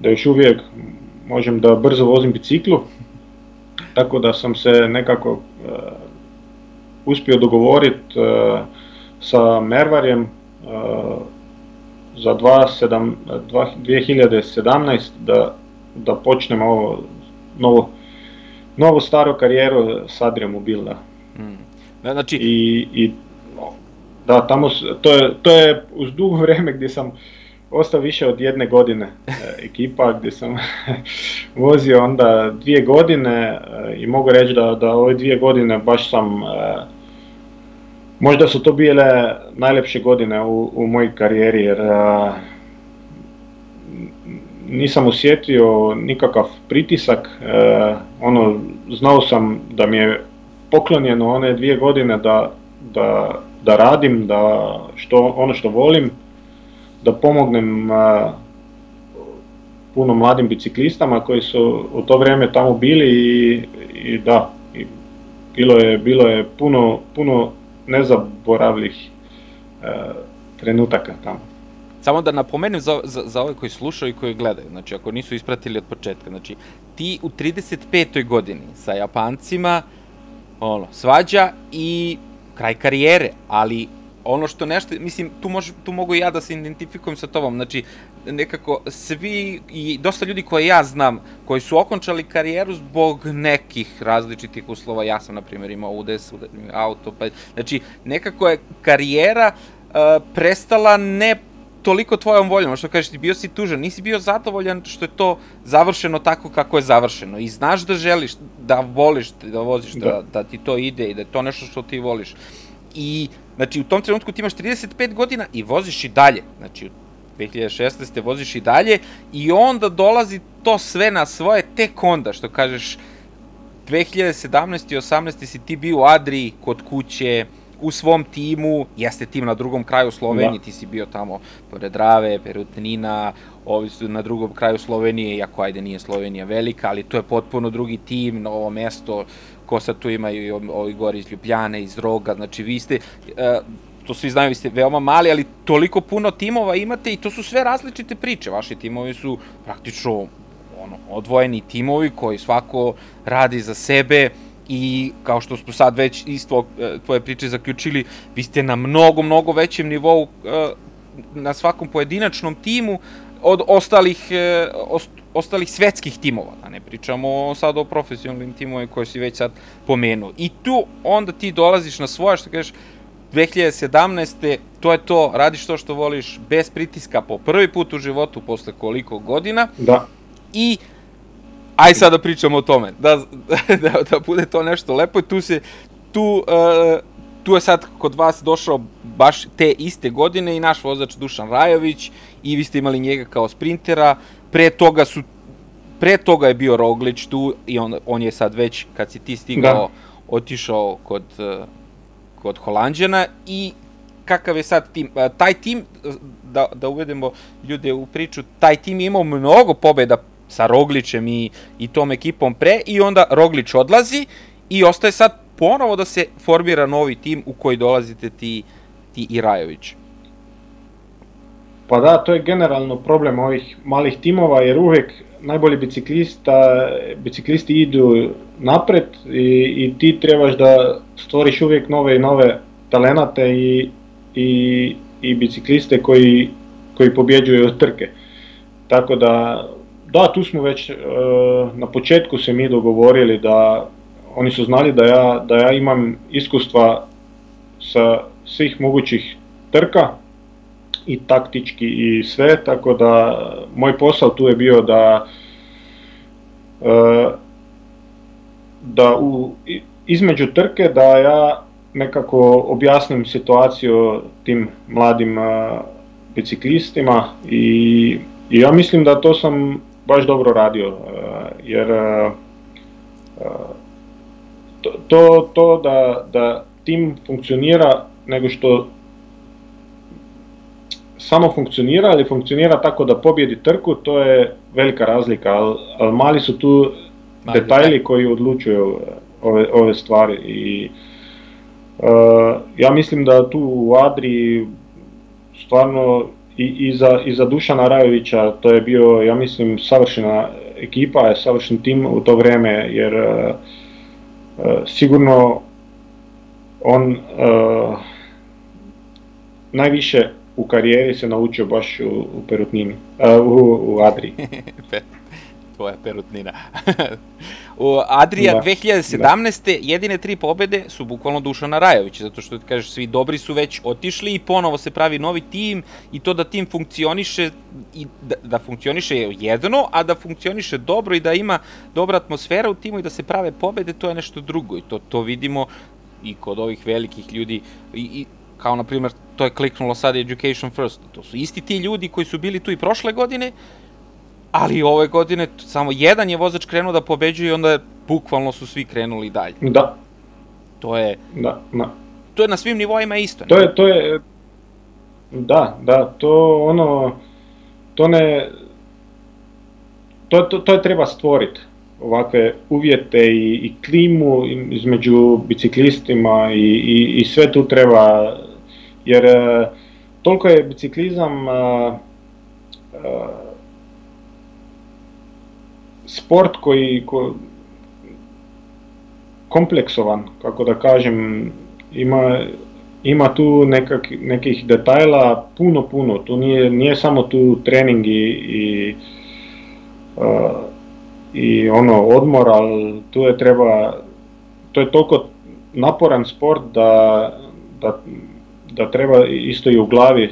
da još uvijek možem da brzo vozim biciklu. Tako da sam se nekako uh, uspio dogovoriti uh, sa Mervarjem uh, za 2017 da, da počnem ovo novo, novu staru karijeru s Adria Mobila. Mm. Znači... I, i da, tamo, to je, to je uz dugo vrijeme gdje sam ostao više od jedne godine e, ekipa gdje sam vozio onda dvije godine e, i mogu reći da, da ove dvije godine baš sam e, Možda su to bile najlepše godine u, u mojoj karijeri jer nisam osjetio nikakav pritisak, ono, znao sam da mi je poklonjeno one dvije godine da, da, da radim, da što, ono što volim, da pomognem a, puno mladim biciklistama koji su u to vrijeme tamo bili i, i da, i bilo je, bilo je puno, puno nezaboravljivih e, trenutaka tamo. Samo da napomenem za, za, za ove koji slušaju i koji gledaju, znači ako nisu ispratili od početka, znači ti u 35. godini sa Japancima ono, svađa i kraj karijere, ali ono što nešto, mislim, tu, mož, tu mogu ja da se identifikujem sa tobom, znači, nekako svi i dosta ljudi koje ja znam, koji su okončali karijeru zbog nekih različitih uslova, ja sam, na primjer, imao udes, auto, pa, znači, nekako je karijera uh, prestala ne toliko tvojom voljom, što kažeš ti bio si tužan, nisi bio zadovoljan što je to završeno tako kako je završeno i znaš da želiš, da voliš da voziš, da, da, da ti to ide i da je to nešto što ti voliš. I Znači, u tom trenutku ti imaš 35 godina i voziš i dalje. Znači, u 2016. voziš i dalje i onda dolazi to sve na svoje tek onda, što kažeš, 2017. i 18. si ti bio u Adriji, kod kuće, u svom timu, jeste tim na drugom kraju Slovenije, da. ti si bio tamo pored Drave, Perutnina, ovi su na drugom kraju Slovenije, iako ajde nije Slovenija velika, ali to je potpuno drugi tim, novo mesto, ko sad tu ima i ovi gori iz Ljubljane, iz Roga, znači vi ste, uh, to svi znaju, vi ste veoma mali, ali toliko puno timova imate i to su sve različite priče. Vaši timovi su praktično ono, odvojeni timovi koji svako radi za sebe i kao što smo sad već isto e, tvoje priče zaključili, vi ste na mnogo, mnogo većem nivou e, na svakom pojedinačnom timu od ostalih, e, ostalih svetskih timova, da ne pričamo sad o profesionalnim timovima koje si već sad pomenuo. I tu onda ti dolaziš na svoje, što kažeš, 2017. to je to, radiš to što voliš, bez pritiska po prvi put u životu, posle koliko godina. Da. I aj sad da pričamo o tome, da, da, da bude to nešto lepo, tu se, tu, uh, tu je sad kod vas došao baš te iste godine i naš vozač Dušan Rajović i vi ste imali njega kao sprintera, pre toga su pre toga je bio Roglić tu i on, on je sad već, kad si ti stigao, da. otišao kod, uh, kod Holandjana i kakav je sad tim. Taj tim, da, da uvedemo ljude u priču, taj tim je imao mnogo pobeda sa Roglićem i, i tom ekipom pre i onda Roglić odlazi i ostaje sad ponovo da se formira novi tim u koji dolazite ti, ti i Rajović. Pa da, to je generalno problem ovih malih timova, jer uvek najbolji biciklista, biciklisti idu napred i, i ti trebaš da stvoriš uvijek nove i nove talenate i, i, i bicikliste koji, koji pobjeđuju trke. Tako da, da, tu smo već e, na početku se mi dogovorili da oni su znali da ja, da ja imam iskustva sa svih mogućih trka i taktički i sve, tako da moj posao tu je bio da e, da u, između trke da ja nekako objasnim situaciju tim mladim uh, biciklistima i, i ja mislim da to sam baš dobro radio, uh, jer uh, to, to, to da, da tim funkcionira nego što samo funkcionira ali funkcionira tako da pobjedi trku, to je velika razlika, ali, ali mali su tu mali detajli koji odlučuju ove, ove stvari i uh, ja mislim da tu u Adri stvarno i, i, za, i za Dušana Rajovića to je bio, ja mislim, savršena ekipa, je savršen tim u to vreme, jer uh, uh, sigurno on uh, najviše u karijeri se naučio baš u, u Perutnini, uh, u, u Adri. tvoja perutnina. u Adrija da, 2017. Da. jedine tri pobede su bukvalno Dušana Rajović, zato što ti kažeš svi dobri su već otišli i ponovo se pravi novi tim i to da tim funkcioniše i da, da funkcioniše jedno, a da funkcioniše dobro i da ima dobra atmosfera u timu i da se prave pobede, to je nešto drugo i to, to vidimo i kod ovih velikih ljudi i, i kao na primjer to je kliknulo sad Education First. To su isti ti ljudi koji su bili tu i prošle godine ali ove godine samo jedan je vozač krenuo da pobeđuje i onda bukvalno su svi krenuli dalje. Da. To je... Da, da. To je na svim nivoima isto. Ne? To je, to je... Da, da, to ono... To ne... To, to, to je treba stvoriti ovakve uvjete i, i klimu između biciklistima i, i, i sve tu treba, jer e, toliko je biciklizam a, a, sport koji ko, kompleksovan, kako da kažem, ima, ima tu nekak, nekih detajla puno, puno. Tu nije, nije samo tu trening i, i, uh, i ono odmor, ali tu je treba, to je toliko naporan sport da, da, da treba isto i u glavi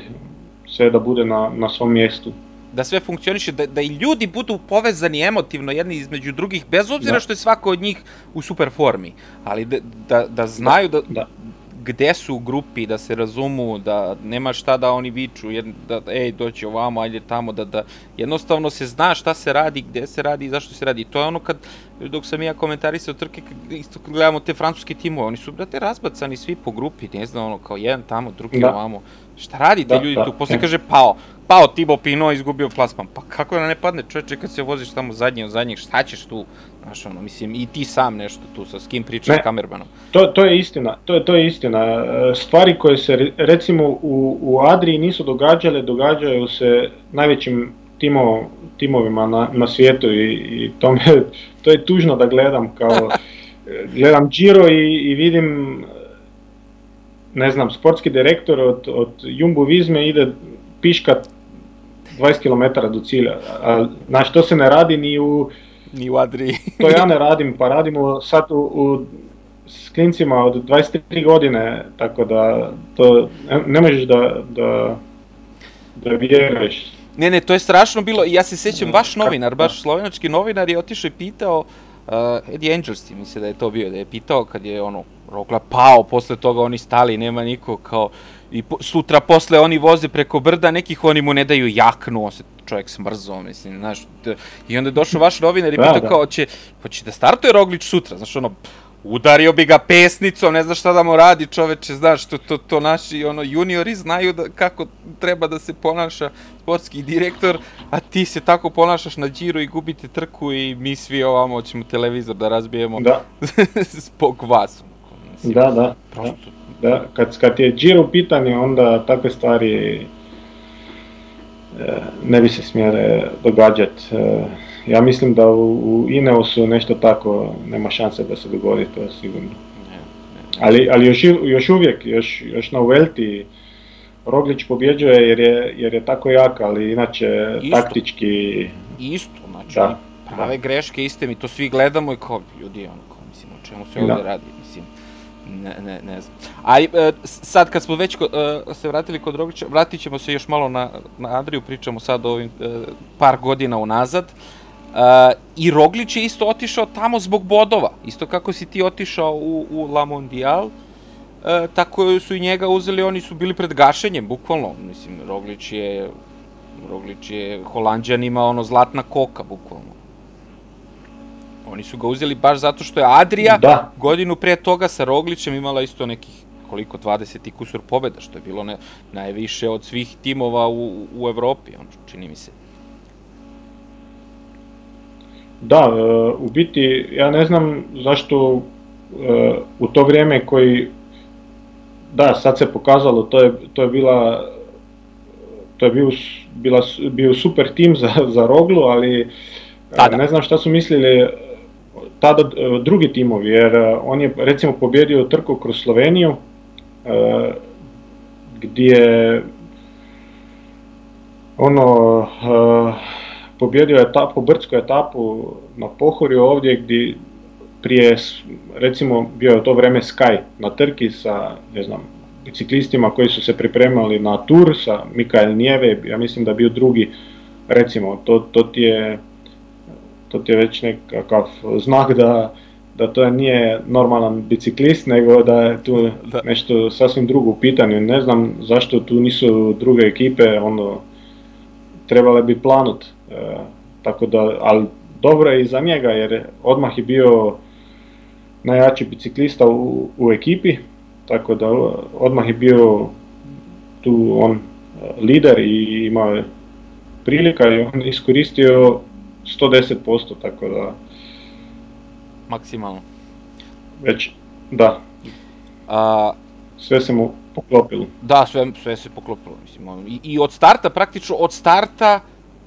sve da bude na, na svom mjestu da sve funkcioniše, da, da i ljudi budu povezani emotivno jedni između drugih, bez obzira da. što je svako od njih u super formi, ali da, da, da znaju da, da, gde su u grupi, da se razumu, da nema šta da oni viču, jer, da, ej, doći ovamo, ajde tamo, da, da jednostavno se zna šta se radi, gde se radi i zašto se radi. To je ono kad, dok sam ja komentarisao trke, isto kad gledamo te francuske timove, oni su, brate, razbacani svi po grupi, ne znam, ono, kao jedan tamo, drugi da. ovamo. Šta radite da, ljudi da, tu? Posle kaže pao, pao Tibo Pino, izgubio plasman. Pa kako da ne padne čoveče kad se voziš tamo zadnji od zadnjih, šta ćeš tu? Znaš, ono, mislim, i ti sam nešto tu, sa s kim pričaš kamermanom. To, to je istina, to je, to je istina. E, stvari koje se, recimo, u, u Adriji nisu događale, događaju se najvećim timo, timovima na, na svijetu i, i to, me, to je tužno da gledam kao gledam Giro i, i vidim ne znam, sportski direktor od, od Jumbo Vizme ide piška 20 km do cilja. A, znaš, to se ne radi ni u... Ni u Adriji. to ja ne radim, pa radimo sad u, u s klincima od 23 godine, tako da to ne, ne možeš da, da, da vjeruješ. Ne, ne, to je strašno bilo, ja se sjećam, vaš novinar, baš slovenački novinar je otišao i pitao, uh, Eddie Angels ti misle da je to bio, da je pitao kad je ono, Rogla pao, posle toga oni stali, nema niko, kao, i po, sutra posle oni voze preko brda, nekih oni mu ne daju jaknu, on se čovjek smrzao, mislim, znaš, i onda je došao vaš novinar i da, pitao da. kao, će, hoće da startuje Roglić sutra, znaš, ono, udario bi ga pesnicom, ne znaš šta da mu radi čoveče, znaš, to, to, to naši ono, juniori znaju da, kako treba da se ponaša sportski direktor, a ti se tako ponašaš na džiru i gubite trku i mi svi ovamo ćemo televizor da razbijemo da. zbog vas. Mislim, da, da. Prosto. Da, da. Kad, kad je džir u pitanju, onda takve stvari e, ne bi se smjele događati. E, ja mislim da u, u Ineosu nešto tako nema šanse da se dogodi, to je sigurno. Ne, ne. Ali, ali još, još uvijek, još, još na Uvelti, Roglić pobjeđuje jer je, jer je tako jak, ali inače isto, taktički... Isto, znači da, prave da. greške iste, mi to svi gledamo i kao ljudi, ono, kao, mislim, o čemu se da. ovde radi, mislim, ne, ne, ne znam. A e, sad kad smo već ko, e, se vratili kod Roglića, vratit ćemo se još malo na, na Andriju, pričamo sad o ovim e, par godina unazad. Uh, I Roglić je isto otišao tamo zbog bodova, isto kako si ti otišao u, u La Mondial, uh, tako su i njega uzeli, oni su bili pred gašenjem, bukvalno, mislim, Roglić je, Roglić je Holandjanima ono zlatna koka, bukvalno. Oni su ga uzeli baš zato što je Adria da. godinu pre toga sa Roglićem imala isto nekih koliko 20 i kusur pobeda, što je bilo ne, najviše od svih timova u, u Evropi, on čini mi se. Da, e, u biti ja ne znam zašto e, u to vrijeme koji da, sad se pokazalo, to je, to je bila to je bio, bila, bio super tim za, za Roglu, ali da, da. ne znam šta su mislili tada drugi timovi, jer on je recimo pobjedio trku kroz Sloveniju, gdje ono pobjedio etapu, brdsku etapu na Pohorju ovdje gdje prije, recimo, bio je to vreme Sky na trki sa, ne znam, biciklistima koji su se pripremali na tur sa Mikael Njeve, ja mislim da je bio drugi, recimo, to, to ti je to ti je već nekakav znak da, da to nije normalan biciklist, nego da je tu da. nešto sasvim drugo u pitanju. Ne znam zašto tu nisu druge ekipe, ono, trebale bi planut. E, tako da, ali dobro je i za njega jer odmah je bio najjači biciklista u, u ekipi, tako da odmah je bio tu on lider i imao je prilika i on iskoristio 110%, tako da... Maksimalno. Već, da. A, sve se mu poklopilo. Da, sve, sve se poklopilo, mislim. I, I od starta, praktično od starta,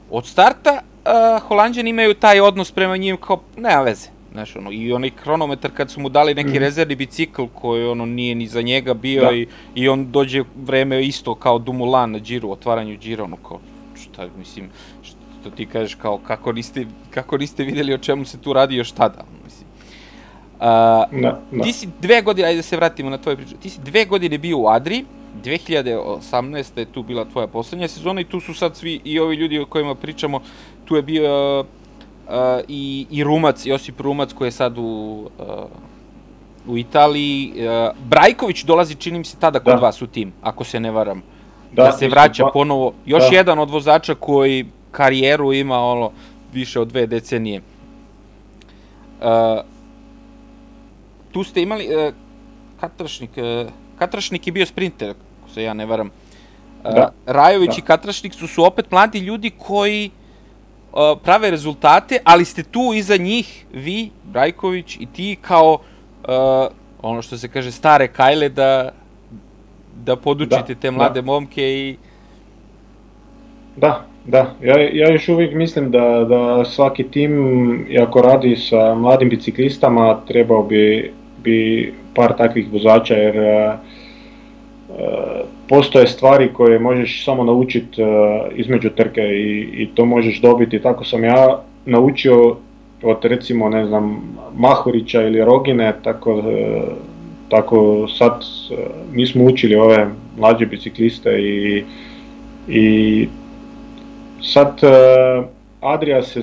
od starta uh, Holandjani imaju taj odnos prema njim kao, nema veze. Znaš, ono, i onaj kronometar kad su mu dali neki mm. rezervni bicikl koji ono nije ni za njega bio da. i, i on dođe vreme isto kao Dumulan na džiru, otvaranju džira, ono kao, šta, mislim, što ti kažeš kao kako niste, kako niste videli o čemu se tu radi još tada, mislim. Uh, da, da. Ti si dve godine, ajde da se vratimo na tvoje priče, ti si dve godine bio u Adri, 2018. je tu bila tvoja poslednja sezona i tu su sad svi i ovi ljudi o kojima pričamo, tu je bio uh, i, i Rumac, Josip Rumac koji je sad u, uh, u Italiji. Uh, Brajković dolazi, čini mi se, tada kod da. vas u tim, ako se ne varam. Da, da se vraća ba... ponovo. Još da. jedan od vozača koji karijeru ima ono, više od dve decenije. Uh, tu ste imali uh, Katrašnik, uh, Katrašnik je bio sprinter, ako se ja ne varam. Uh, da. Rajović da. i Katrašnik su, su opet mladi ljudi koji uh, prave rezultate, ali ste tu iza njih, vi, Brajković i ti, kao uh, ono što se kaže stare kajle da da podučite da, te mlade da. momke i Da, da. Ja, ja još uvijek mislim da, da svaki tim, ako radi sa mladim biciklistama, trebao bi, bi par takvih vozača, jer uh, postoje stvari koje možeš samo naučiti uh, između trke i, i to možeš dobiti. Tako sam ja naučio od recimo, ne znam, Mahurića ili Rogine, tako, uh, tako sad mi smo učili ove mlađe bicikliste i, i sad uh, Adria se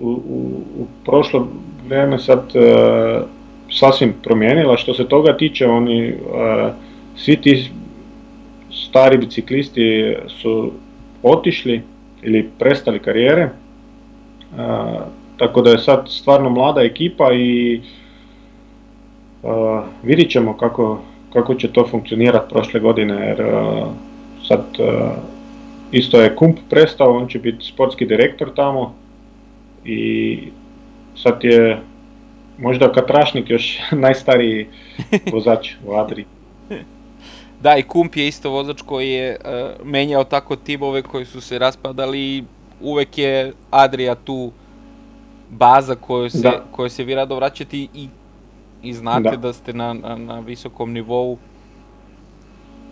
u, u, u prošlo vrijeme sad uh, sasvim promijenila. Što se toga tiče, oni uh, svi ti stari biciklisti su otišli ili prestali karijere. Tako da je sad stvarno mlada ekipa i uh, vidit ćemo kako, kako će to funkcionirati prošle godine jer uh, sad uh, Isto je Kump prestao, on će biti sportski direktor tamo i sad je možda Katrašnik još najstariji vozač u Adri. Da, i Kump je isto vozač koji je uh, menjao tako timove koji su se raspadali i uvek je Adria tu baza koju se, da. koju se vi rado vraćate i, i znate da, da ste na, na, na visokom nivou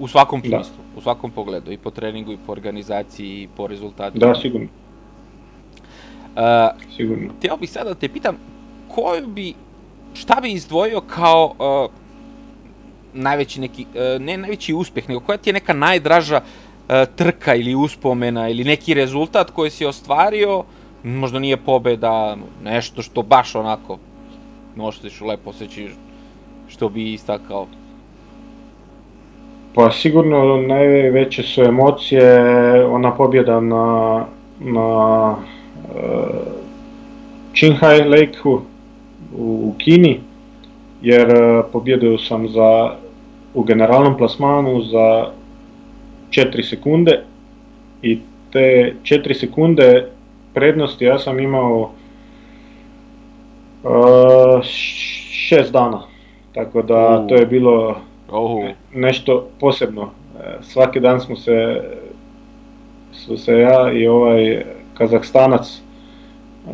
U svakom da. smislu, u svakom pogledu, i po treningu, i po organizaciji, i po rezultatu. Da, sigurno. Uh, sigurno. Teo bih sada da te pitam, koju bi, šta bi izdvojio kao uh, najveći neki, uh, ne najveći uspeh, nego koja ti je neka najdraža uh, trka ili uspomena ili neki rezultat koji si ostvario, možda nije pobeda, nešto što baš onako možeš lepo seći što bi istakao. Pa sigurno najveće su emocije ona pobjeda na, na uh, Qinghai Lake-u u Kini, jer uh, pobjedio sam za, u generalnom plasmanu za 4 sekunde i te 4 sekunde prednosti ja sam imao uh, 6 dana, tako da to je bilo Oh. Nešto posebno. E, svaki dan smo se, su se ja i ovaj Kazahstanac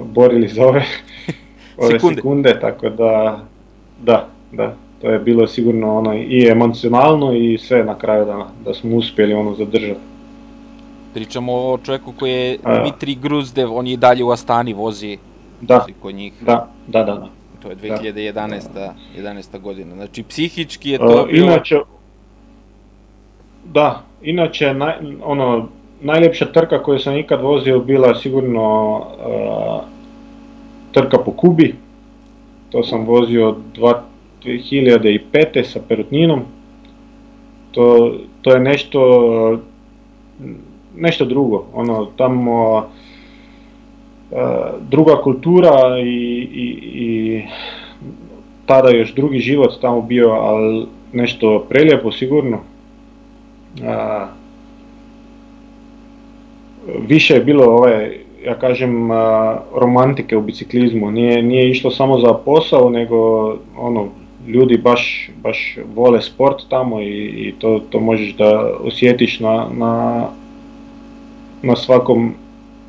borili za ove, ove sekunde. sekunde, tako da, da, da, to je bilo sigurno ono i emocionalno i sve na kraju da, da smo uspjeli ono zadržati. Pričamo o čovjeku koji je Dmitri Gruzdev, on je dalje u Astani vozi, da, vozi kod njih. Da, da, da, da. To je 2011. Da. 11. godina. Znači, psihički je to uh, bilo... Inače, da, inače, naj, ono, najljepša trka koju sam ikad vozio bila sigurno uh, trka po Kubi. To sam vozio 2005. sa Perutninom. To, to je nešto nešto drugo. Ono, tamo druga kultura i, i, i tada još drugi život tamo bio, ali nešto prelijepo sigurno. A, više je bilo ove, ja kažem, romantike u biciklizmu. Nije, nije išlo samo za posao, nego ono, ljudi baš, baš vole sport tamo i, i to, to možeš da osjetiš na, na, na svakom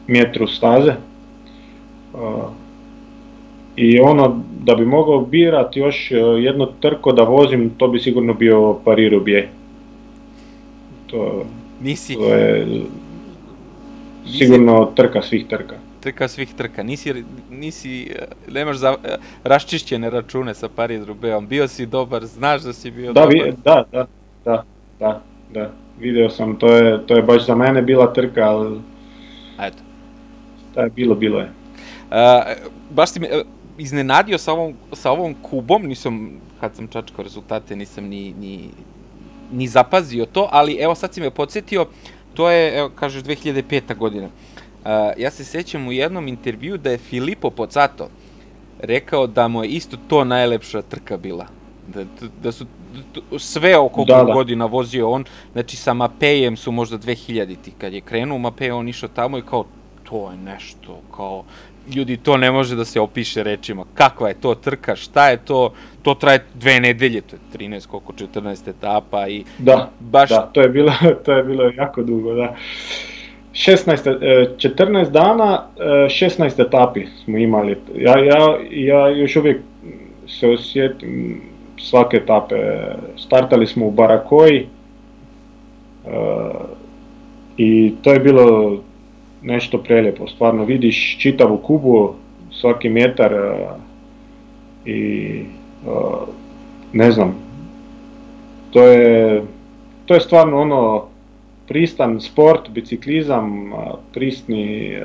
metru staze. I ono, da bi mogao birati još e, jedno trko da vozim, to bi sigurno bio Paris Roubaix. To, Nisi... to je sigurno nisi... trka svih trka. Trka svih trka. Nisi, nisi e, nemaš za, e, raščišćene račune sa Paris Roubaixom. Bio si dobar, znaš da si bio da, dobar. Vi, da, da, da, da, da. Video sam, to je, to je baš za mene bila trka, ali... Eto. Da je bilo, bilo je. Uh, baš ti mi, uh, iznenadio sa ovom, sa ovom Kubom, nisam, kad sam čačkao rezultate, nisam ni, ni, ni zapazio to, ali evo sad si me podsjetio, to je, evo, kažeš, 2005. godina. Uh, ja se sećam u jednom intervju da je Filipo Pocato rekao da mu je isto to najlepša trka bila. Da, da su sve oko da, da. godina vozio on, znači sa Mapejem su možda 2000-ti, kad je krenuo Mapej, on išao tamo i kao, to je nešto, kao, ljudi, to ne može da se opiše rečima, kakva je to trka, šta je to, to traje dve nedelje, to je 13, koliko, 14 etapa i da, baš... Da, to je bilo, to je bilo jako dugo, da. 16, 14 e, dana, 16 e, etapi smo imali. Ja, ja, ja još uvijek se osjetim svake etape. Startali smo u Barakoji uh, i to je bilo nešto prelijepo. Stvarno vidiš čitavu Kubu, svaki metar uh, i uh, ne znam, to je, to je stvarno ono pristan sport, biciklizam, pristni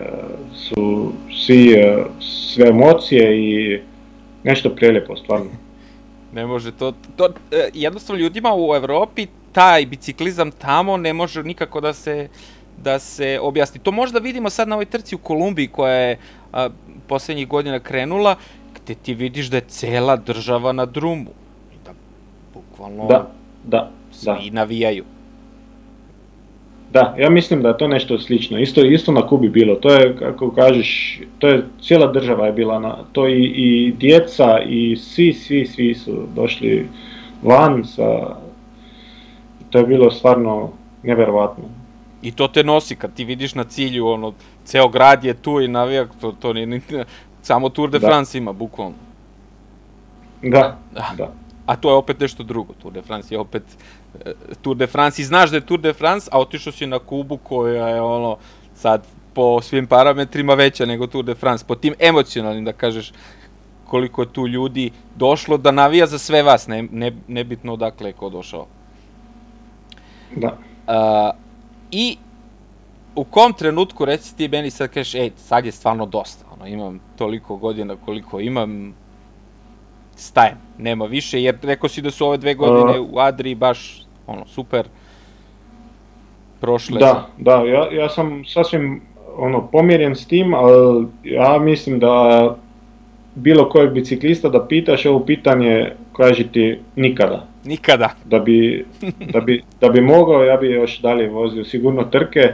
su svi, sve emocije i nešto prelijepo stvarno. Ne može to, to e, jednostavno ljudima u Evropi taj biciklizam tamo ne može nikako da se da se objasni. To možda vidimo sad na ovoj trci u Kolumbiji koja je a, poslednjih godina krenula, gde ti vidiš da je cela država na drumu. Da, bukvalno da, da, svi da. navijaju. Da, ja mislim da je to nešto slično. Isto, isto na Kubi bilo. To je, kako kažeš, to je, cijela država je bila na to i, i djeca i svi, svi, svi su došli van sa... To je bilo stvarno neverovatno. I to te nosi, kad ti vidiš na cilju, ono, ceo grad je tu i navija, to, to ni, samo Tour de da. France ima, bukvalno. Da, da, da. A to je opet nešto drugo, Tour de France je opet Tour de France i znaš da je Tour de France, a otišao si na Kubu koja je ono sad po svim parametrima veća nego Tour de France, po tim emocionalnim da kažeš koliko je tu ljudi došlo da navija za sve vas, ne, ne, nebitno odakle je ko došao. Da. A, I u kom trenutku, reci ti meni sad kažeš, ej, sad je stvarno dosta, ono, imam toliko godina koliko imam, stajem, nema više, jer rekao si da su ove dve godine u Adri baš ono, super prošle. Da, da, ja, ja sam sasvim ono, pomirjen s tim, ali ja mislim da bilo kojeg biciklista da pitaš ovo pitanje, kaže ti nikada. Nikada. Da bi, da bi, da bi mogao, ja bi još dalje vozio sigurno trke,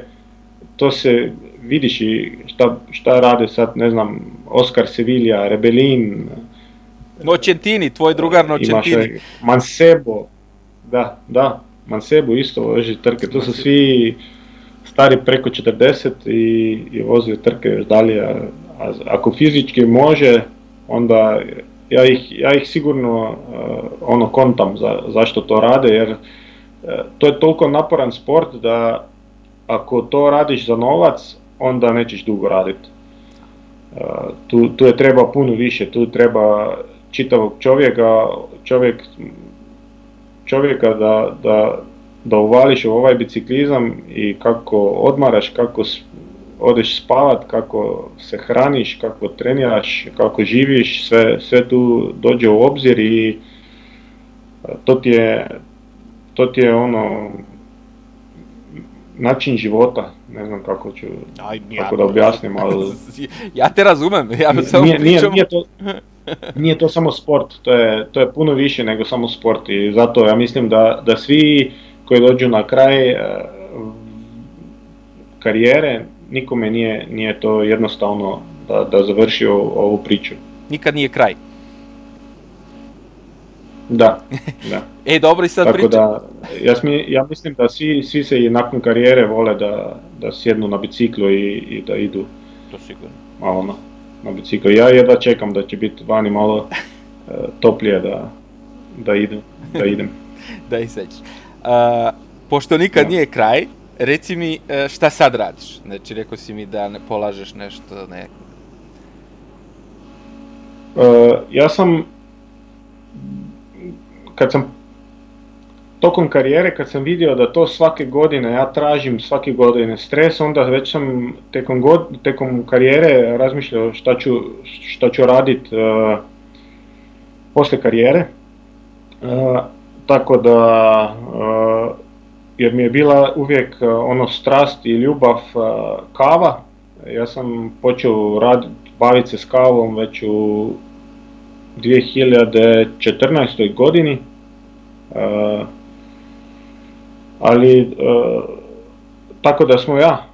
to se vidiš i šta, šta rade sad, ne znam, Oscar Sevilla, Rebelin. Nocentini, tvoj drugar Nocentini. Imaš Mansebo, da, da, Mansebu isto vozi trke, to su svi stari preko 40 i, i voze trke još dalje, a, a ako fizički može, onda ja ih, ja ih sigurno uh, ono kontam za, zašto to rade, jer uh, to je toliko naporan sport da ako to radiš za novac, onda nećeš dugo raditi. Uh, tu, tu je treba puno više, tu treba čitavog čovjeka, čovjek čovjeka da, da, da uvališ u ovaj biciklizam i kako odmaraš, kako odeš spavat, kako se hraniš, kako treniraš, kako živiš, sve, sve tu dođe u obzir i to ti je, to ti je ono način života, ne znam kako ću, Aj, kako da objasnim, ali... ja te razumem, ja samo nije, nije, nije, to, nije to samo sport, to je, to je puno više nego samo sport i zato ja mislim da, da svi koji dođu na kraj uh, karijere, nikome nije, nije to jednostavno da, da završi ovu priču. Nikad nije kraj. Da, da. e, dobro i sad Tako pričam. da, ja, smi, ja mislim da svi, svi se i nakon karijere vole da, da sjednu na biciklu i, i da idu. To sigurno. Malo na, na biciklu. Ja jedva čekam da će biti vani malo uh, toplije da, da, idu, da idem. da izađeš. Uh, pošto nikad da. nije kraj, reci mi uh, šta sad radiš? Znači, rekao si mi da ne polažeš nešto, ne... Uh, ja sam kad sam tokom karijere kad sam vidio da to svake godine ja tražim svake godine stres, onda već sam tekom, god, tekom karijere razmišljao šta ću, šta ću radit uh, posle karijere. Uh, tako da, uh, jer mi je bila uvijek ono strast i ljubav kava, ja sam počeo raditi, baviti se s kavom već u 2014. godini. Uh, ali tako da smo ja,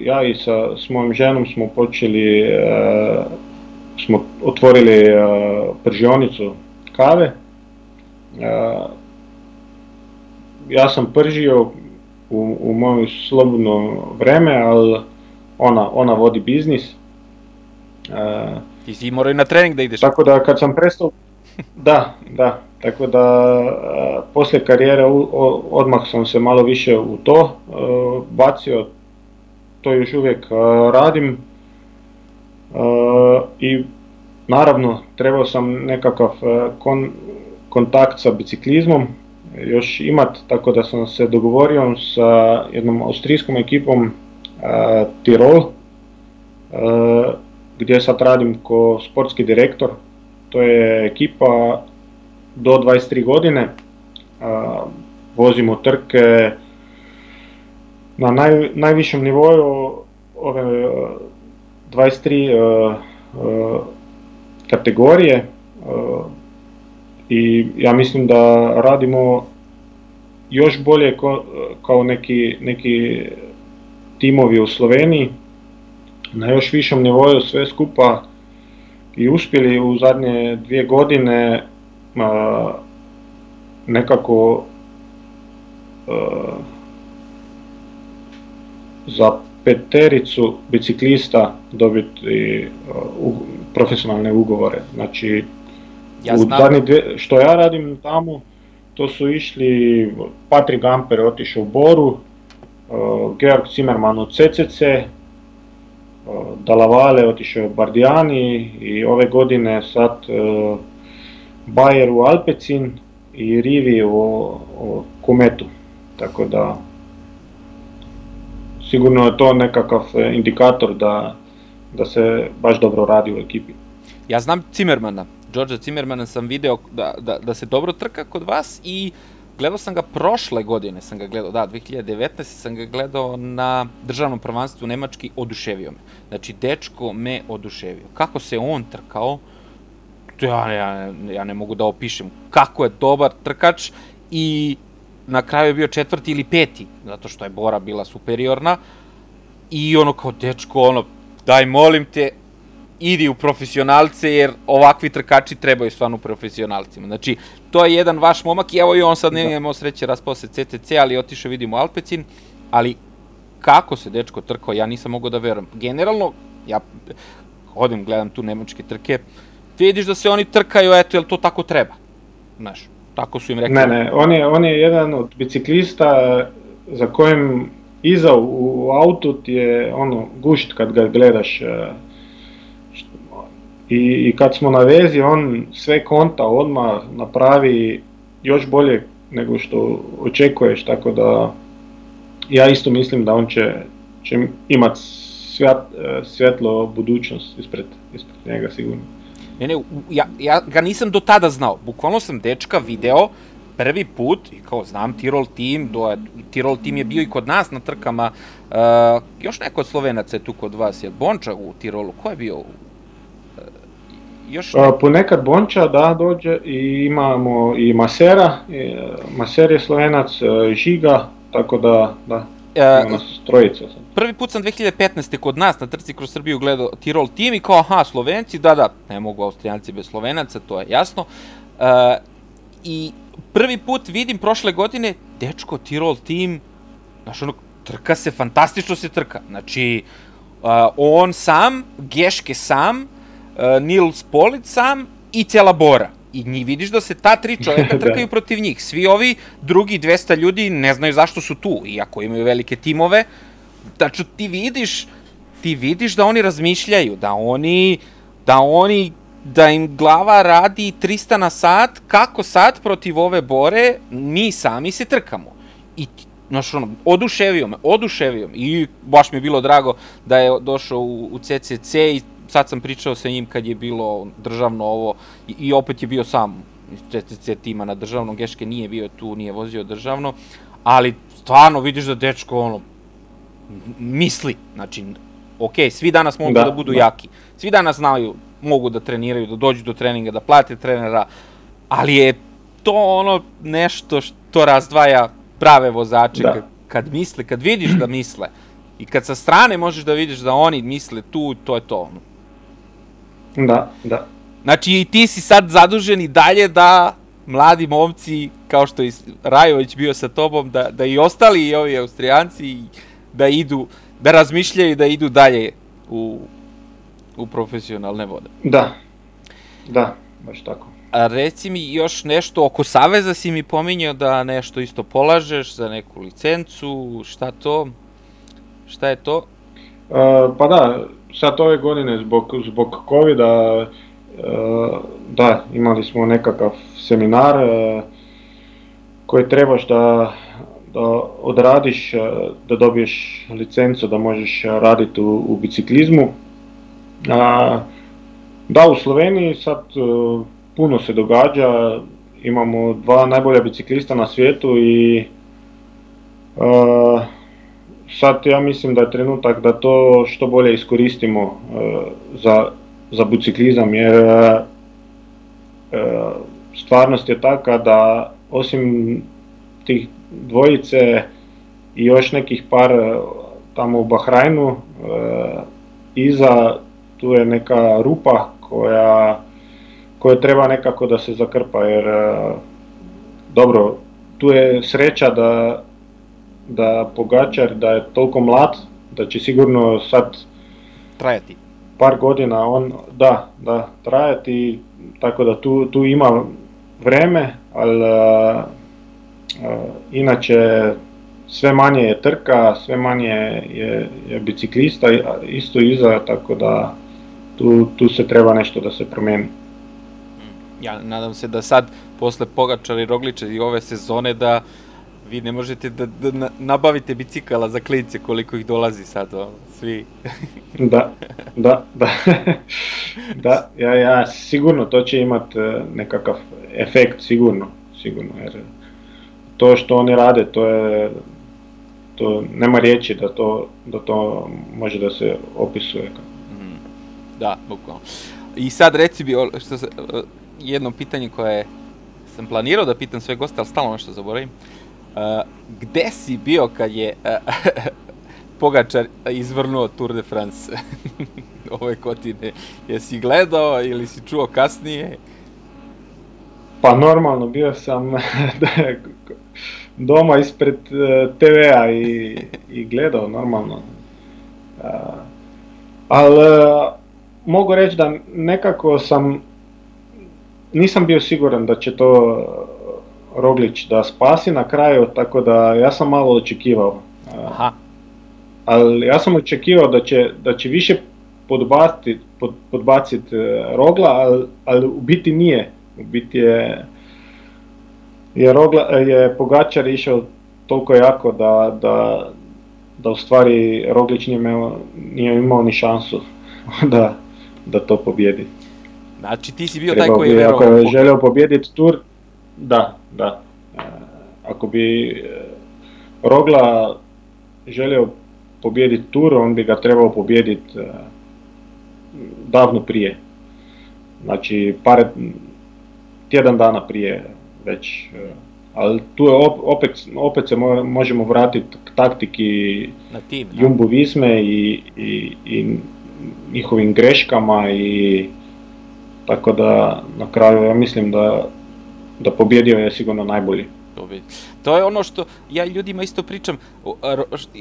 ja i sa s mojom ženom smo počeli, smo otvorili pržionicu kave. Uh, ja sam pržio u, u moje slobodno vreme, ali ona, ona vodi biznis. Uh, Ti si morao i na trening da ideš. Tako da kad sam prestao, da, da, tako da a, posle karijere u, o, odmah sam se malo više u to a, bacio, to još uvijek a, radim a, i naravno trebao sam nekakav kon, kontakt sa biciklizmom još imat, tako da sam se dogovorio sa jednom austrijskom ekipom a, Tirol, a, gdje sad radim ko sportski direktor. To je ekipa do 23 godine, a, vozimo trke na naj, najvišem nivoju ove 23 a, a, kategorije i ja mislim da radimo još bolje ko, kao neki, neki timovi u Sloveniji na još višem nivoju sve skupa i uspjeli u zadnje dvije godine a, nekako a, za petericu biciklista dobiti profesionalne ugovore. Znači, ja u zadnje dvije, što ja radim tamo, to su išli Patrick Gamper otišao u Boru, uh, Georg Zimmerman u CCC, Dalavale otišao Bardijani i ove godine sad uh, Bayer u Alpecin i Rivi u, u Kumetu. Tako da sigurno je to nekakav indikator da, da se baš dobro radi u ekipi. Ja znam Zimmermana, Georgea Zimmermana sam video da, da, da se dobro trka kod vas i gledao sam ga prošle godine, sam ga gledao, da, 2019. sam ga gledao na državnom prvenstvu Nemački, oduševio me. Znači, dečko me oduševio. Kako se on trkao, to ja, ja, ja ne mogu da opišem. Kako je dobar trkač i na kraju je bio četvrti ili peti, zato što je Bora bila superiorna. I ono kao, dečko, ono, daj molim te, idi u profesionalce, jer ovakvi trkači trebaju stvarno profesionalcima. Znači, to je jedan vaš momak i evo i on sad ne da. imamo sreće raspao se CCC, ali otišao vidimo Alpecin, ali kako se dečko trkao, ja nisam mogao da verujem. Generalno, ja hodim, gledam tu nemačke trke, vidiš da se oni trkaju, eto, jel to tako treba? Znaš, tako su im rekli. Ne, ne, on je, on je jedan od biciklista za kojim iza u, u autu ti je ono gušt kad ga gledaš uh, i, i kad smo na vezi on sve konta odmah napravi još bolje nego što očekuješ, tako da ja isto mislim da on će, će imati svjet, svjetlo budućnost ispred, ispred njega sigurno. Ne, ne, ja, ja ga nisam do tada znao. Bukvalno sam dečka video prvi put, i kao znam Tirol tim, do, Tirol tim je bio i kod nas na trkama, uh, još neko od Slovenaca je tu kod vas, je Bonča u Tirolu, ko je bio još ne... Ponekad Bonča, da, dođe i imamo i Masera, i, Maser je slovenac, e, Žiga, tako da, da, e, ima trojica sad. Prvi put sam 2015. kod nas na trci kroz Srbiju gledao Tirol tim i kao, aha, Slovenci, da, da, ne mogu Austrijanci bez Slovenaca, to je jasno. E, I prvi put vidim prošle godine, dečko Tirol tim, znaš, ono, trka se, fantastično se trka. Znači, uh, on sam, Geške sam, Nils Polic sam i cela Bora. I njih vidiš da se ta tri čoveka da. trkaju protiv njih. Svi ovi drugi 200 ljudi ne znaju zašto su tu, iako imaju velike timove. Znači, ti vidiš, ti vidiš da oni razmišljaju, da oni, da oni da im glava radi 300 na sat, kako sad protiv ove bore, mi sami se trkamo. I, znaš, ono, oduševio me, oduševio me. I baš mi je bilo drago da je došao u, u CCC i sad sam pričao sa njim kad je bilo državno ovo i, i opet je bio sam CCC tima na državnom, Geške nije bio tu, nije vozio državno, ali stvarno vidiš da dečko ono misli, znači ok, svi danas mogu da, da budu da. jaki, svi danas znaju, mogu da treniraju, da dođu do treninga, da plate trenera, ali je to ono nešto što razdvaja prave vozače da. kad, kad misle, kad vidiš da misle i kad sa strane možeš da vidiš da oni misle tu, to je to. Ono. Da, da. Znači i ti si sad zadužen i dalje da mladi momci, kao što je Rajović bio sa tobom, da, da i ostali i ovi austrijanci da idu, da razmišljaju da idu dalje u, u profesionalne vode. Da, da, baš tako. A reci mi još nešto oko Saveza si mi pominjao da nešto isto polažeš za neku licencu, šta to? Šta je to? Uh, pa da, sad ove godine zbog, zbog COVID-a uh, da, imali smo nekakav seminar uh, koji trebaš da, da odradiš, da dobiješ licencu da možeš raditi u, u biciklizmu. A, da, u Sloveniji sad puno se događa, imamo dva najbolja biciklista na svijetu i uh, sad ja mislim da je trenutak da to što bolje iskoristimo uh, za, za biciklizam jer uh, stvarnost je taka da osim tih dvojice i još nekih par tamo u Bahrajnu, iza tu je neka rupa koja koje treba nekako da se zakrpa, jer dobro, tu je sreća da, da Pogačar, da je toliko mlad, da će sigurno sad trajati. par godina on, da, da, trajati, tako da tu, tu ima vreme, ali uh, inače sve manje je trka, sve manje je, je biciklista isto iza, tako da tu, tu se treba nešto da se promeni ja nadam se da sad, posle Pogačara i Rogliča i ove sezone, da vi ne možete da, da nabavite bicikala za klince koliko ih dolazi sad, o, svi. da, da, da. da, ja, ja, sigurno to će imat e, nekakav efekt, sigurno, sigurno, jer to što oni rade, to je, to nema riječi da to, da to može da se opisuje. Mm, da, bukvalno. I sad reci mi, što se, jedno pitanje koje sam planirao da pitam sve goste, ali stalno nešto zaboravim. Uh, gde si bio kad je Pogačar izvrnuo Tour de France ove godine? Jesi gledao ili si čuo kasnije? Pa normalno, bio sam doma ispred uh, TV-a i, i gledao normalno. Ali uh, mogu reći da nekako sam nisam bio siguran da će to Roglić da spasi na kraju, tako da ja sam malo očekivao. Aha. Ali ja sam očekivao da će, da će više podbaciti pod, podbacit uh, Rogla, ali, ali u biti nije. U biti je, je, Rogla, je Pogačar išao toliko jako da, da, da u stvari Roglić nije imao, nije imao ni šansu da, da to pobjedi. Znači ti si bio taj koji je verovao. Ako je želeo pobjediti tur, da, da. E, ako bi e, Rogla želeo pobjediti tur, on bi ga trebao pobjediti e, davno prije. Znači, par, tjedan dana prije već. Ali tu je opet, opet se možemo vratiti k taktiki Na tim, Jumbo Visme i, i, i njihovim greškama i Tako da na kraju ja mislim da, da pobjedio je sigurno najbolji. To je ono što ja ljudima isto pričam,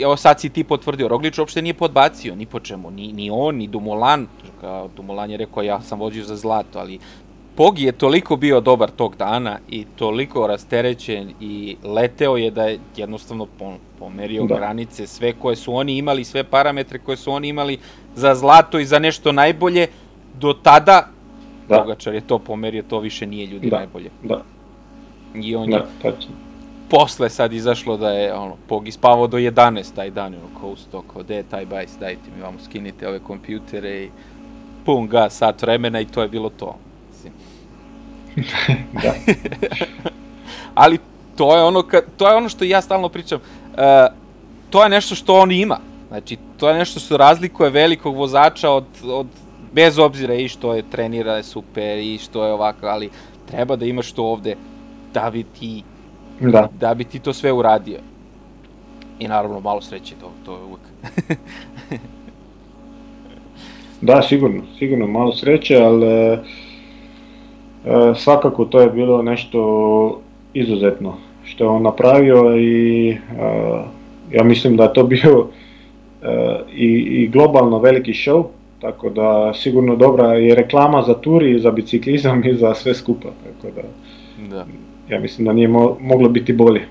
evo sad si ti potvrdio, Roglič uopšte nije podbacio ni po čemu, ni, ni on, ni Dumulan, kao Dumulan je rekao ja sam vozio za zlato, ali Pogi je toliko bio dobar tog dana i toliko rasterećen i leteo je da je jednostavno pomerio da. granice, sve koje su oni imali, sve parametre koje su oni imali za zlato i za nešto najbolje, do tada da. Pogačar je to pomerio, to više nije ljudi da. najbolje. Da. I on da, je tačno. posle sad izašlo da je ono, Pog ispavao do 11 taj dan, ono, kao usto, kao de taj bajs, dajte mi vamo, skinite ove kompjutere i pun gas, sat vremena i to je bilo to. Mislim. da. Ali to je ono, ka, to je ono što ja stalno pričam. Uh, to je nešto što on ima. Znači, to je nešto što razlikuje velikog vozača od, od bez obzira i što je trenira super i što je ovako, ali treba da imaš to ovde da bi ti da, da bi ti to sve uradio. I naravno malo sreće, to, to je uvek. da, sigurno, sigurno malo sreće, ali e, svakako to je bilo nešto izuzetno što je on napravio i e, ja mislim da je to bio e, i, i globalno veliki show, tako da sigurno dobra je reklama za turi, za biciklizam i za sve skupa, tako da, da. ja mislim da nije mo moglo biti bolje.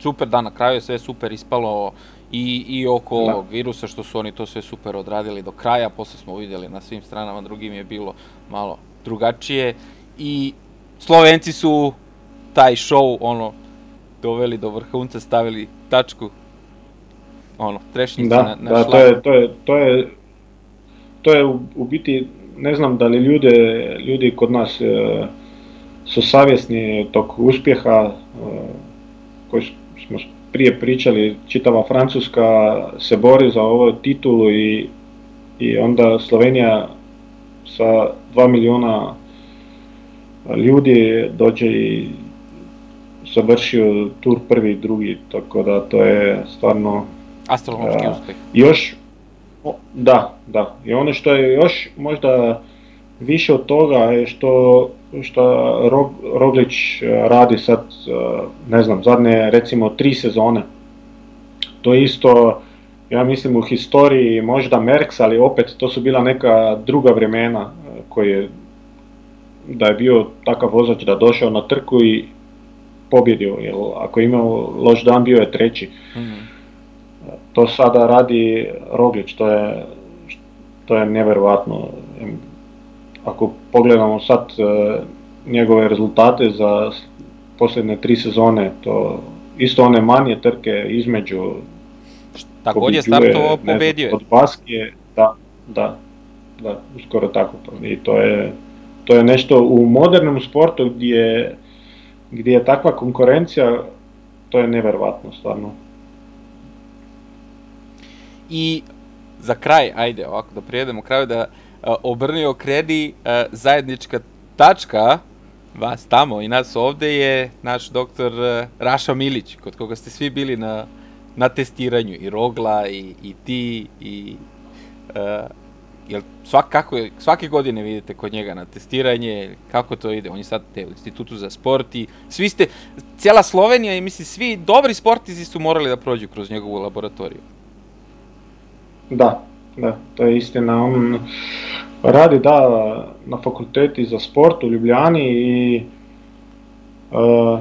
Super, da, na kraju je sve super ispalo i, i oko da. ovog virusa, što su oni to sve super odradili do kraja, posle smo vidjeli na svim stranama drugim je bilo malo drugačije i Slovenci su taj show, ono, doveli do vrhunca, stavili tačku, ono, trešnjice da, na, na da, to je, to je, to je, to je u, u biti, ne znam da li ljude, ljudi kod nas e, su savjesni tog uspjeha e, koji smo prije pričali, čitava Francuska se bori za ovu titulu i, i onda Slovenija sa 2 miliona ljudi dođe i završio tur prvi i drugi, tako da to je stvarno... Astronomski uh, uspeh. Još, da, da. I ono što je još možda više od toga je što, što Rog, Roglić radi sad, ne znam, zadnje recimo tri sezone. To je isto, ja mislim u historiji možda Merks, ali opet to su bila neka druga vremena koje da je bio takav vozač da došao na trku i pobjedio, jer ako je imao loš dan bio je treći. Mm. To sada radi Roglić, to je, to je neverovatno. Ako pogledamo sad e, njegove rezultate za posljedne tri sezone, to isto one manje trke između Tako god je startovao, pobedio je. Od Baske, da, da, da, skoro tako. I to je, to je nešto u modernom sportu gdje gdje je takva konkurencija, to je neverovatno stvarno. I za kraj, ajde ovako da prijedemo kraju, da uh, obrni okredi uh, zajednička tačka vas tamo i nas ovde je naš doktor uh, Raša Milić, kod koga ste svi bili na, na testiranju, i Rogla, i, i ti, i uh, Jel svak, kako je, svake godine vidite kod njega na testiranje, kako to ide, on je sad te u institutu za sport i svi ste, cijela Slovenija i misli svi dobri sportisti su morali da prođu kroz njegovu laboratoriju. Da, da, to je istina. On radi da na fakulteti za sport u Ljubljani i uh,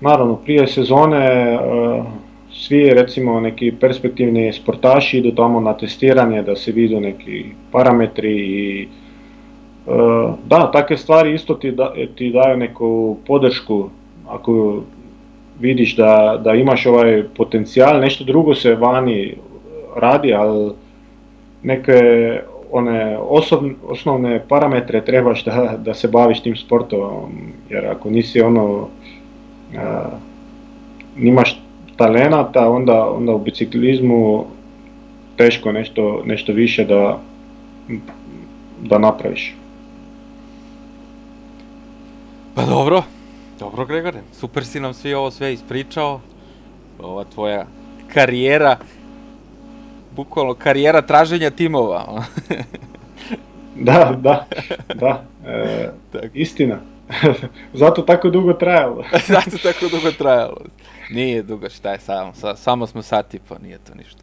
naravno prije sezone uh, svi recimo neki perspektivni sportaši idu tamo na testiranje da se vidu neki parametri i uh, da, takve stvari isto ti, da, ti daju neku podršku ako vidiš da, da imaš ovaj potencijal, nešto drugo se vani radi, ali neke one osobne, osnovne parametre trebaš da, da se baviš tim sportom, jer ako nisi ono, uh, nimaš talenata, onda, onda u biciklizmu teško nešto, nešto više da, da napraviš. Pa dobro, dobro Gregore, super si nam svi ovo sve ispričao. Ova tvoja karijera, bukvalno karijera traženja timova. da, da, da, e, istina. Zato tako dugo trajalo. Zato tako dugo trajalo. Nije dugo, šta je samo, sa, samo smo sat i pa nije to ništa.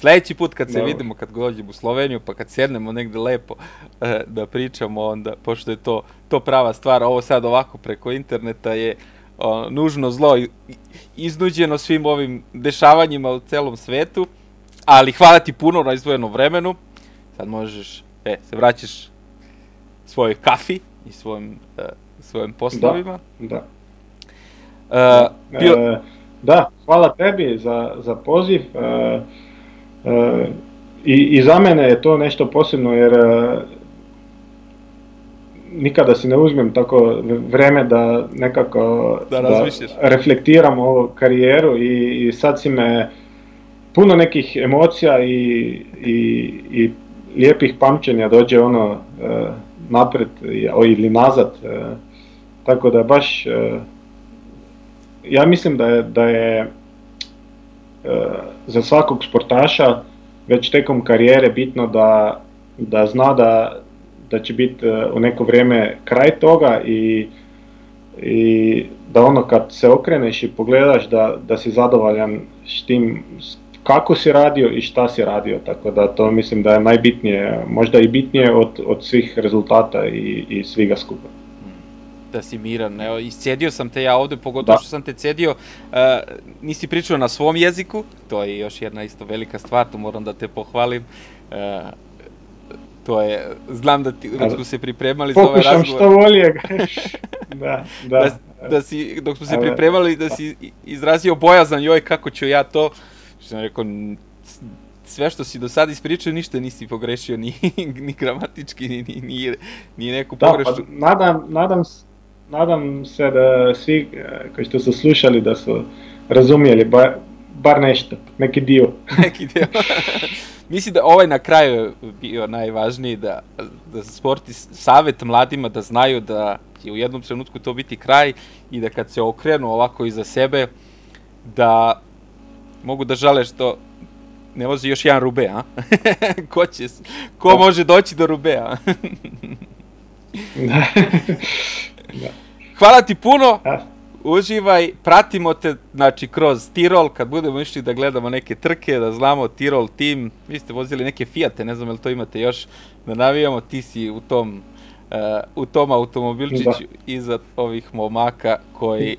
Sledeći put kad se no. vidimo, kad dođemo u Sloveniju, pa kad sjednemo negde lepo e, da pričamo, onda, pošto je to, to prava stvar, ovo sad ovako preko interneta je o, nužno zlo iznuđeno svim ovim dešavanjima u celom svetu, ali hvala ti puno na izdvojenom vremenu, sad možeš, e, se vraćaš svojoj kafi i svojim, uh, svojim poslovima. Da. Uh, bio... E, da, hvala tebi za, za poziv. E, e, i, I za mene je to nešto posebno jer e, nikada si ne uzmem tako vreme da nekako Da da reflektiram ovu karijeru i, i sad si me puno nekih emocija i, i, i lijepih pamćenja dođe ono e, napred ili nazad. e, tako da baš e, ja mislim da je, da je e, za svakog sportaša već tekom karijere bitno da, da zna da, da će biti e, u neko vrijeme kraj toga i, i da ono kad se okreneš i pogledaš da, da si zadovoljan s tim s- kako si radio i šta si radio, tako da to mislim da je najbitnije, možda i bitnije od, od svih rezultata i, i sviga skupa. da si miran. Evo, iscedio sam te ja ovde, pogotovo Da. što sam te cedio. Uh, nisi pričao na svom jeziku, to je još jedna isto velika stvar, to moram da te pohvalim. Uh, to je, znam da ti, dok smo se pripremali za ovaj Pokušam razgovor, što bolje. da, da. da, da si, dok smo se pripremali, da si i- izrazio bojazan, joj, kako ću ja to, sam rekao, "N- s- sve što si do sada ispričao, ništa nisi pogrešio, ni, ni gramatički, ni, ni, ni, ni neku Da, pa pogrešnu. nadam, nadam, nadam se da svi e, koji ste se slušali da su razumjeli bar, bar nešto, neki dio. neki deo. Mislim da ovaj na kraju je bio najvažniji, da, da sporti savet mladima da znaju da će u jednom trenutku to biti kraj i da kad se okrenu ovako iza sebe, da mogu da žale što ne vozi još jedan Rube, a? ko će, ko Da. može doći do Rubea? Da. Hvala ti puno, Da. uživaj, pratimo te, znači, kroz Tirol, kad budemo išli da gledamo neke trke, da znamo Tirol tim, vi ste vozili neke Fiate, ne znam je li to imate još, da navijamo, ti si u tom, uh, u tom automobilčiću iza ovih momaka koji,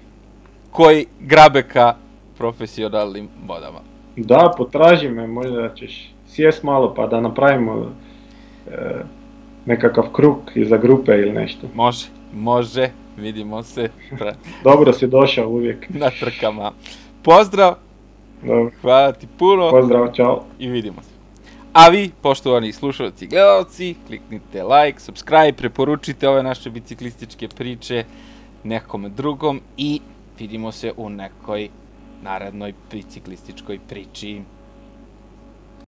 koji grabe ka profesionalnim vodama. Da, potraži me, možda ćeš sjest malo pa da napravimo e, nekakav krug iza grupe ili nešto. Može, može, vidimo se Dobro si došao uvijek. na trkama. Pozdrav, Dobro, hvala ti puno. pozdrav, čao. i vidimo se. A vi, poštovani slušalci i gledalci, kliknite like, subscribe, preporučite ove naše biciklističke priče nekome drugom i vidimo se u nekoj narednoj biciklističkoj priči.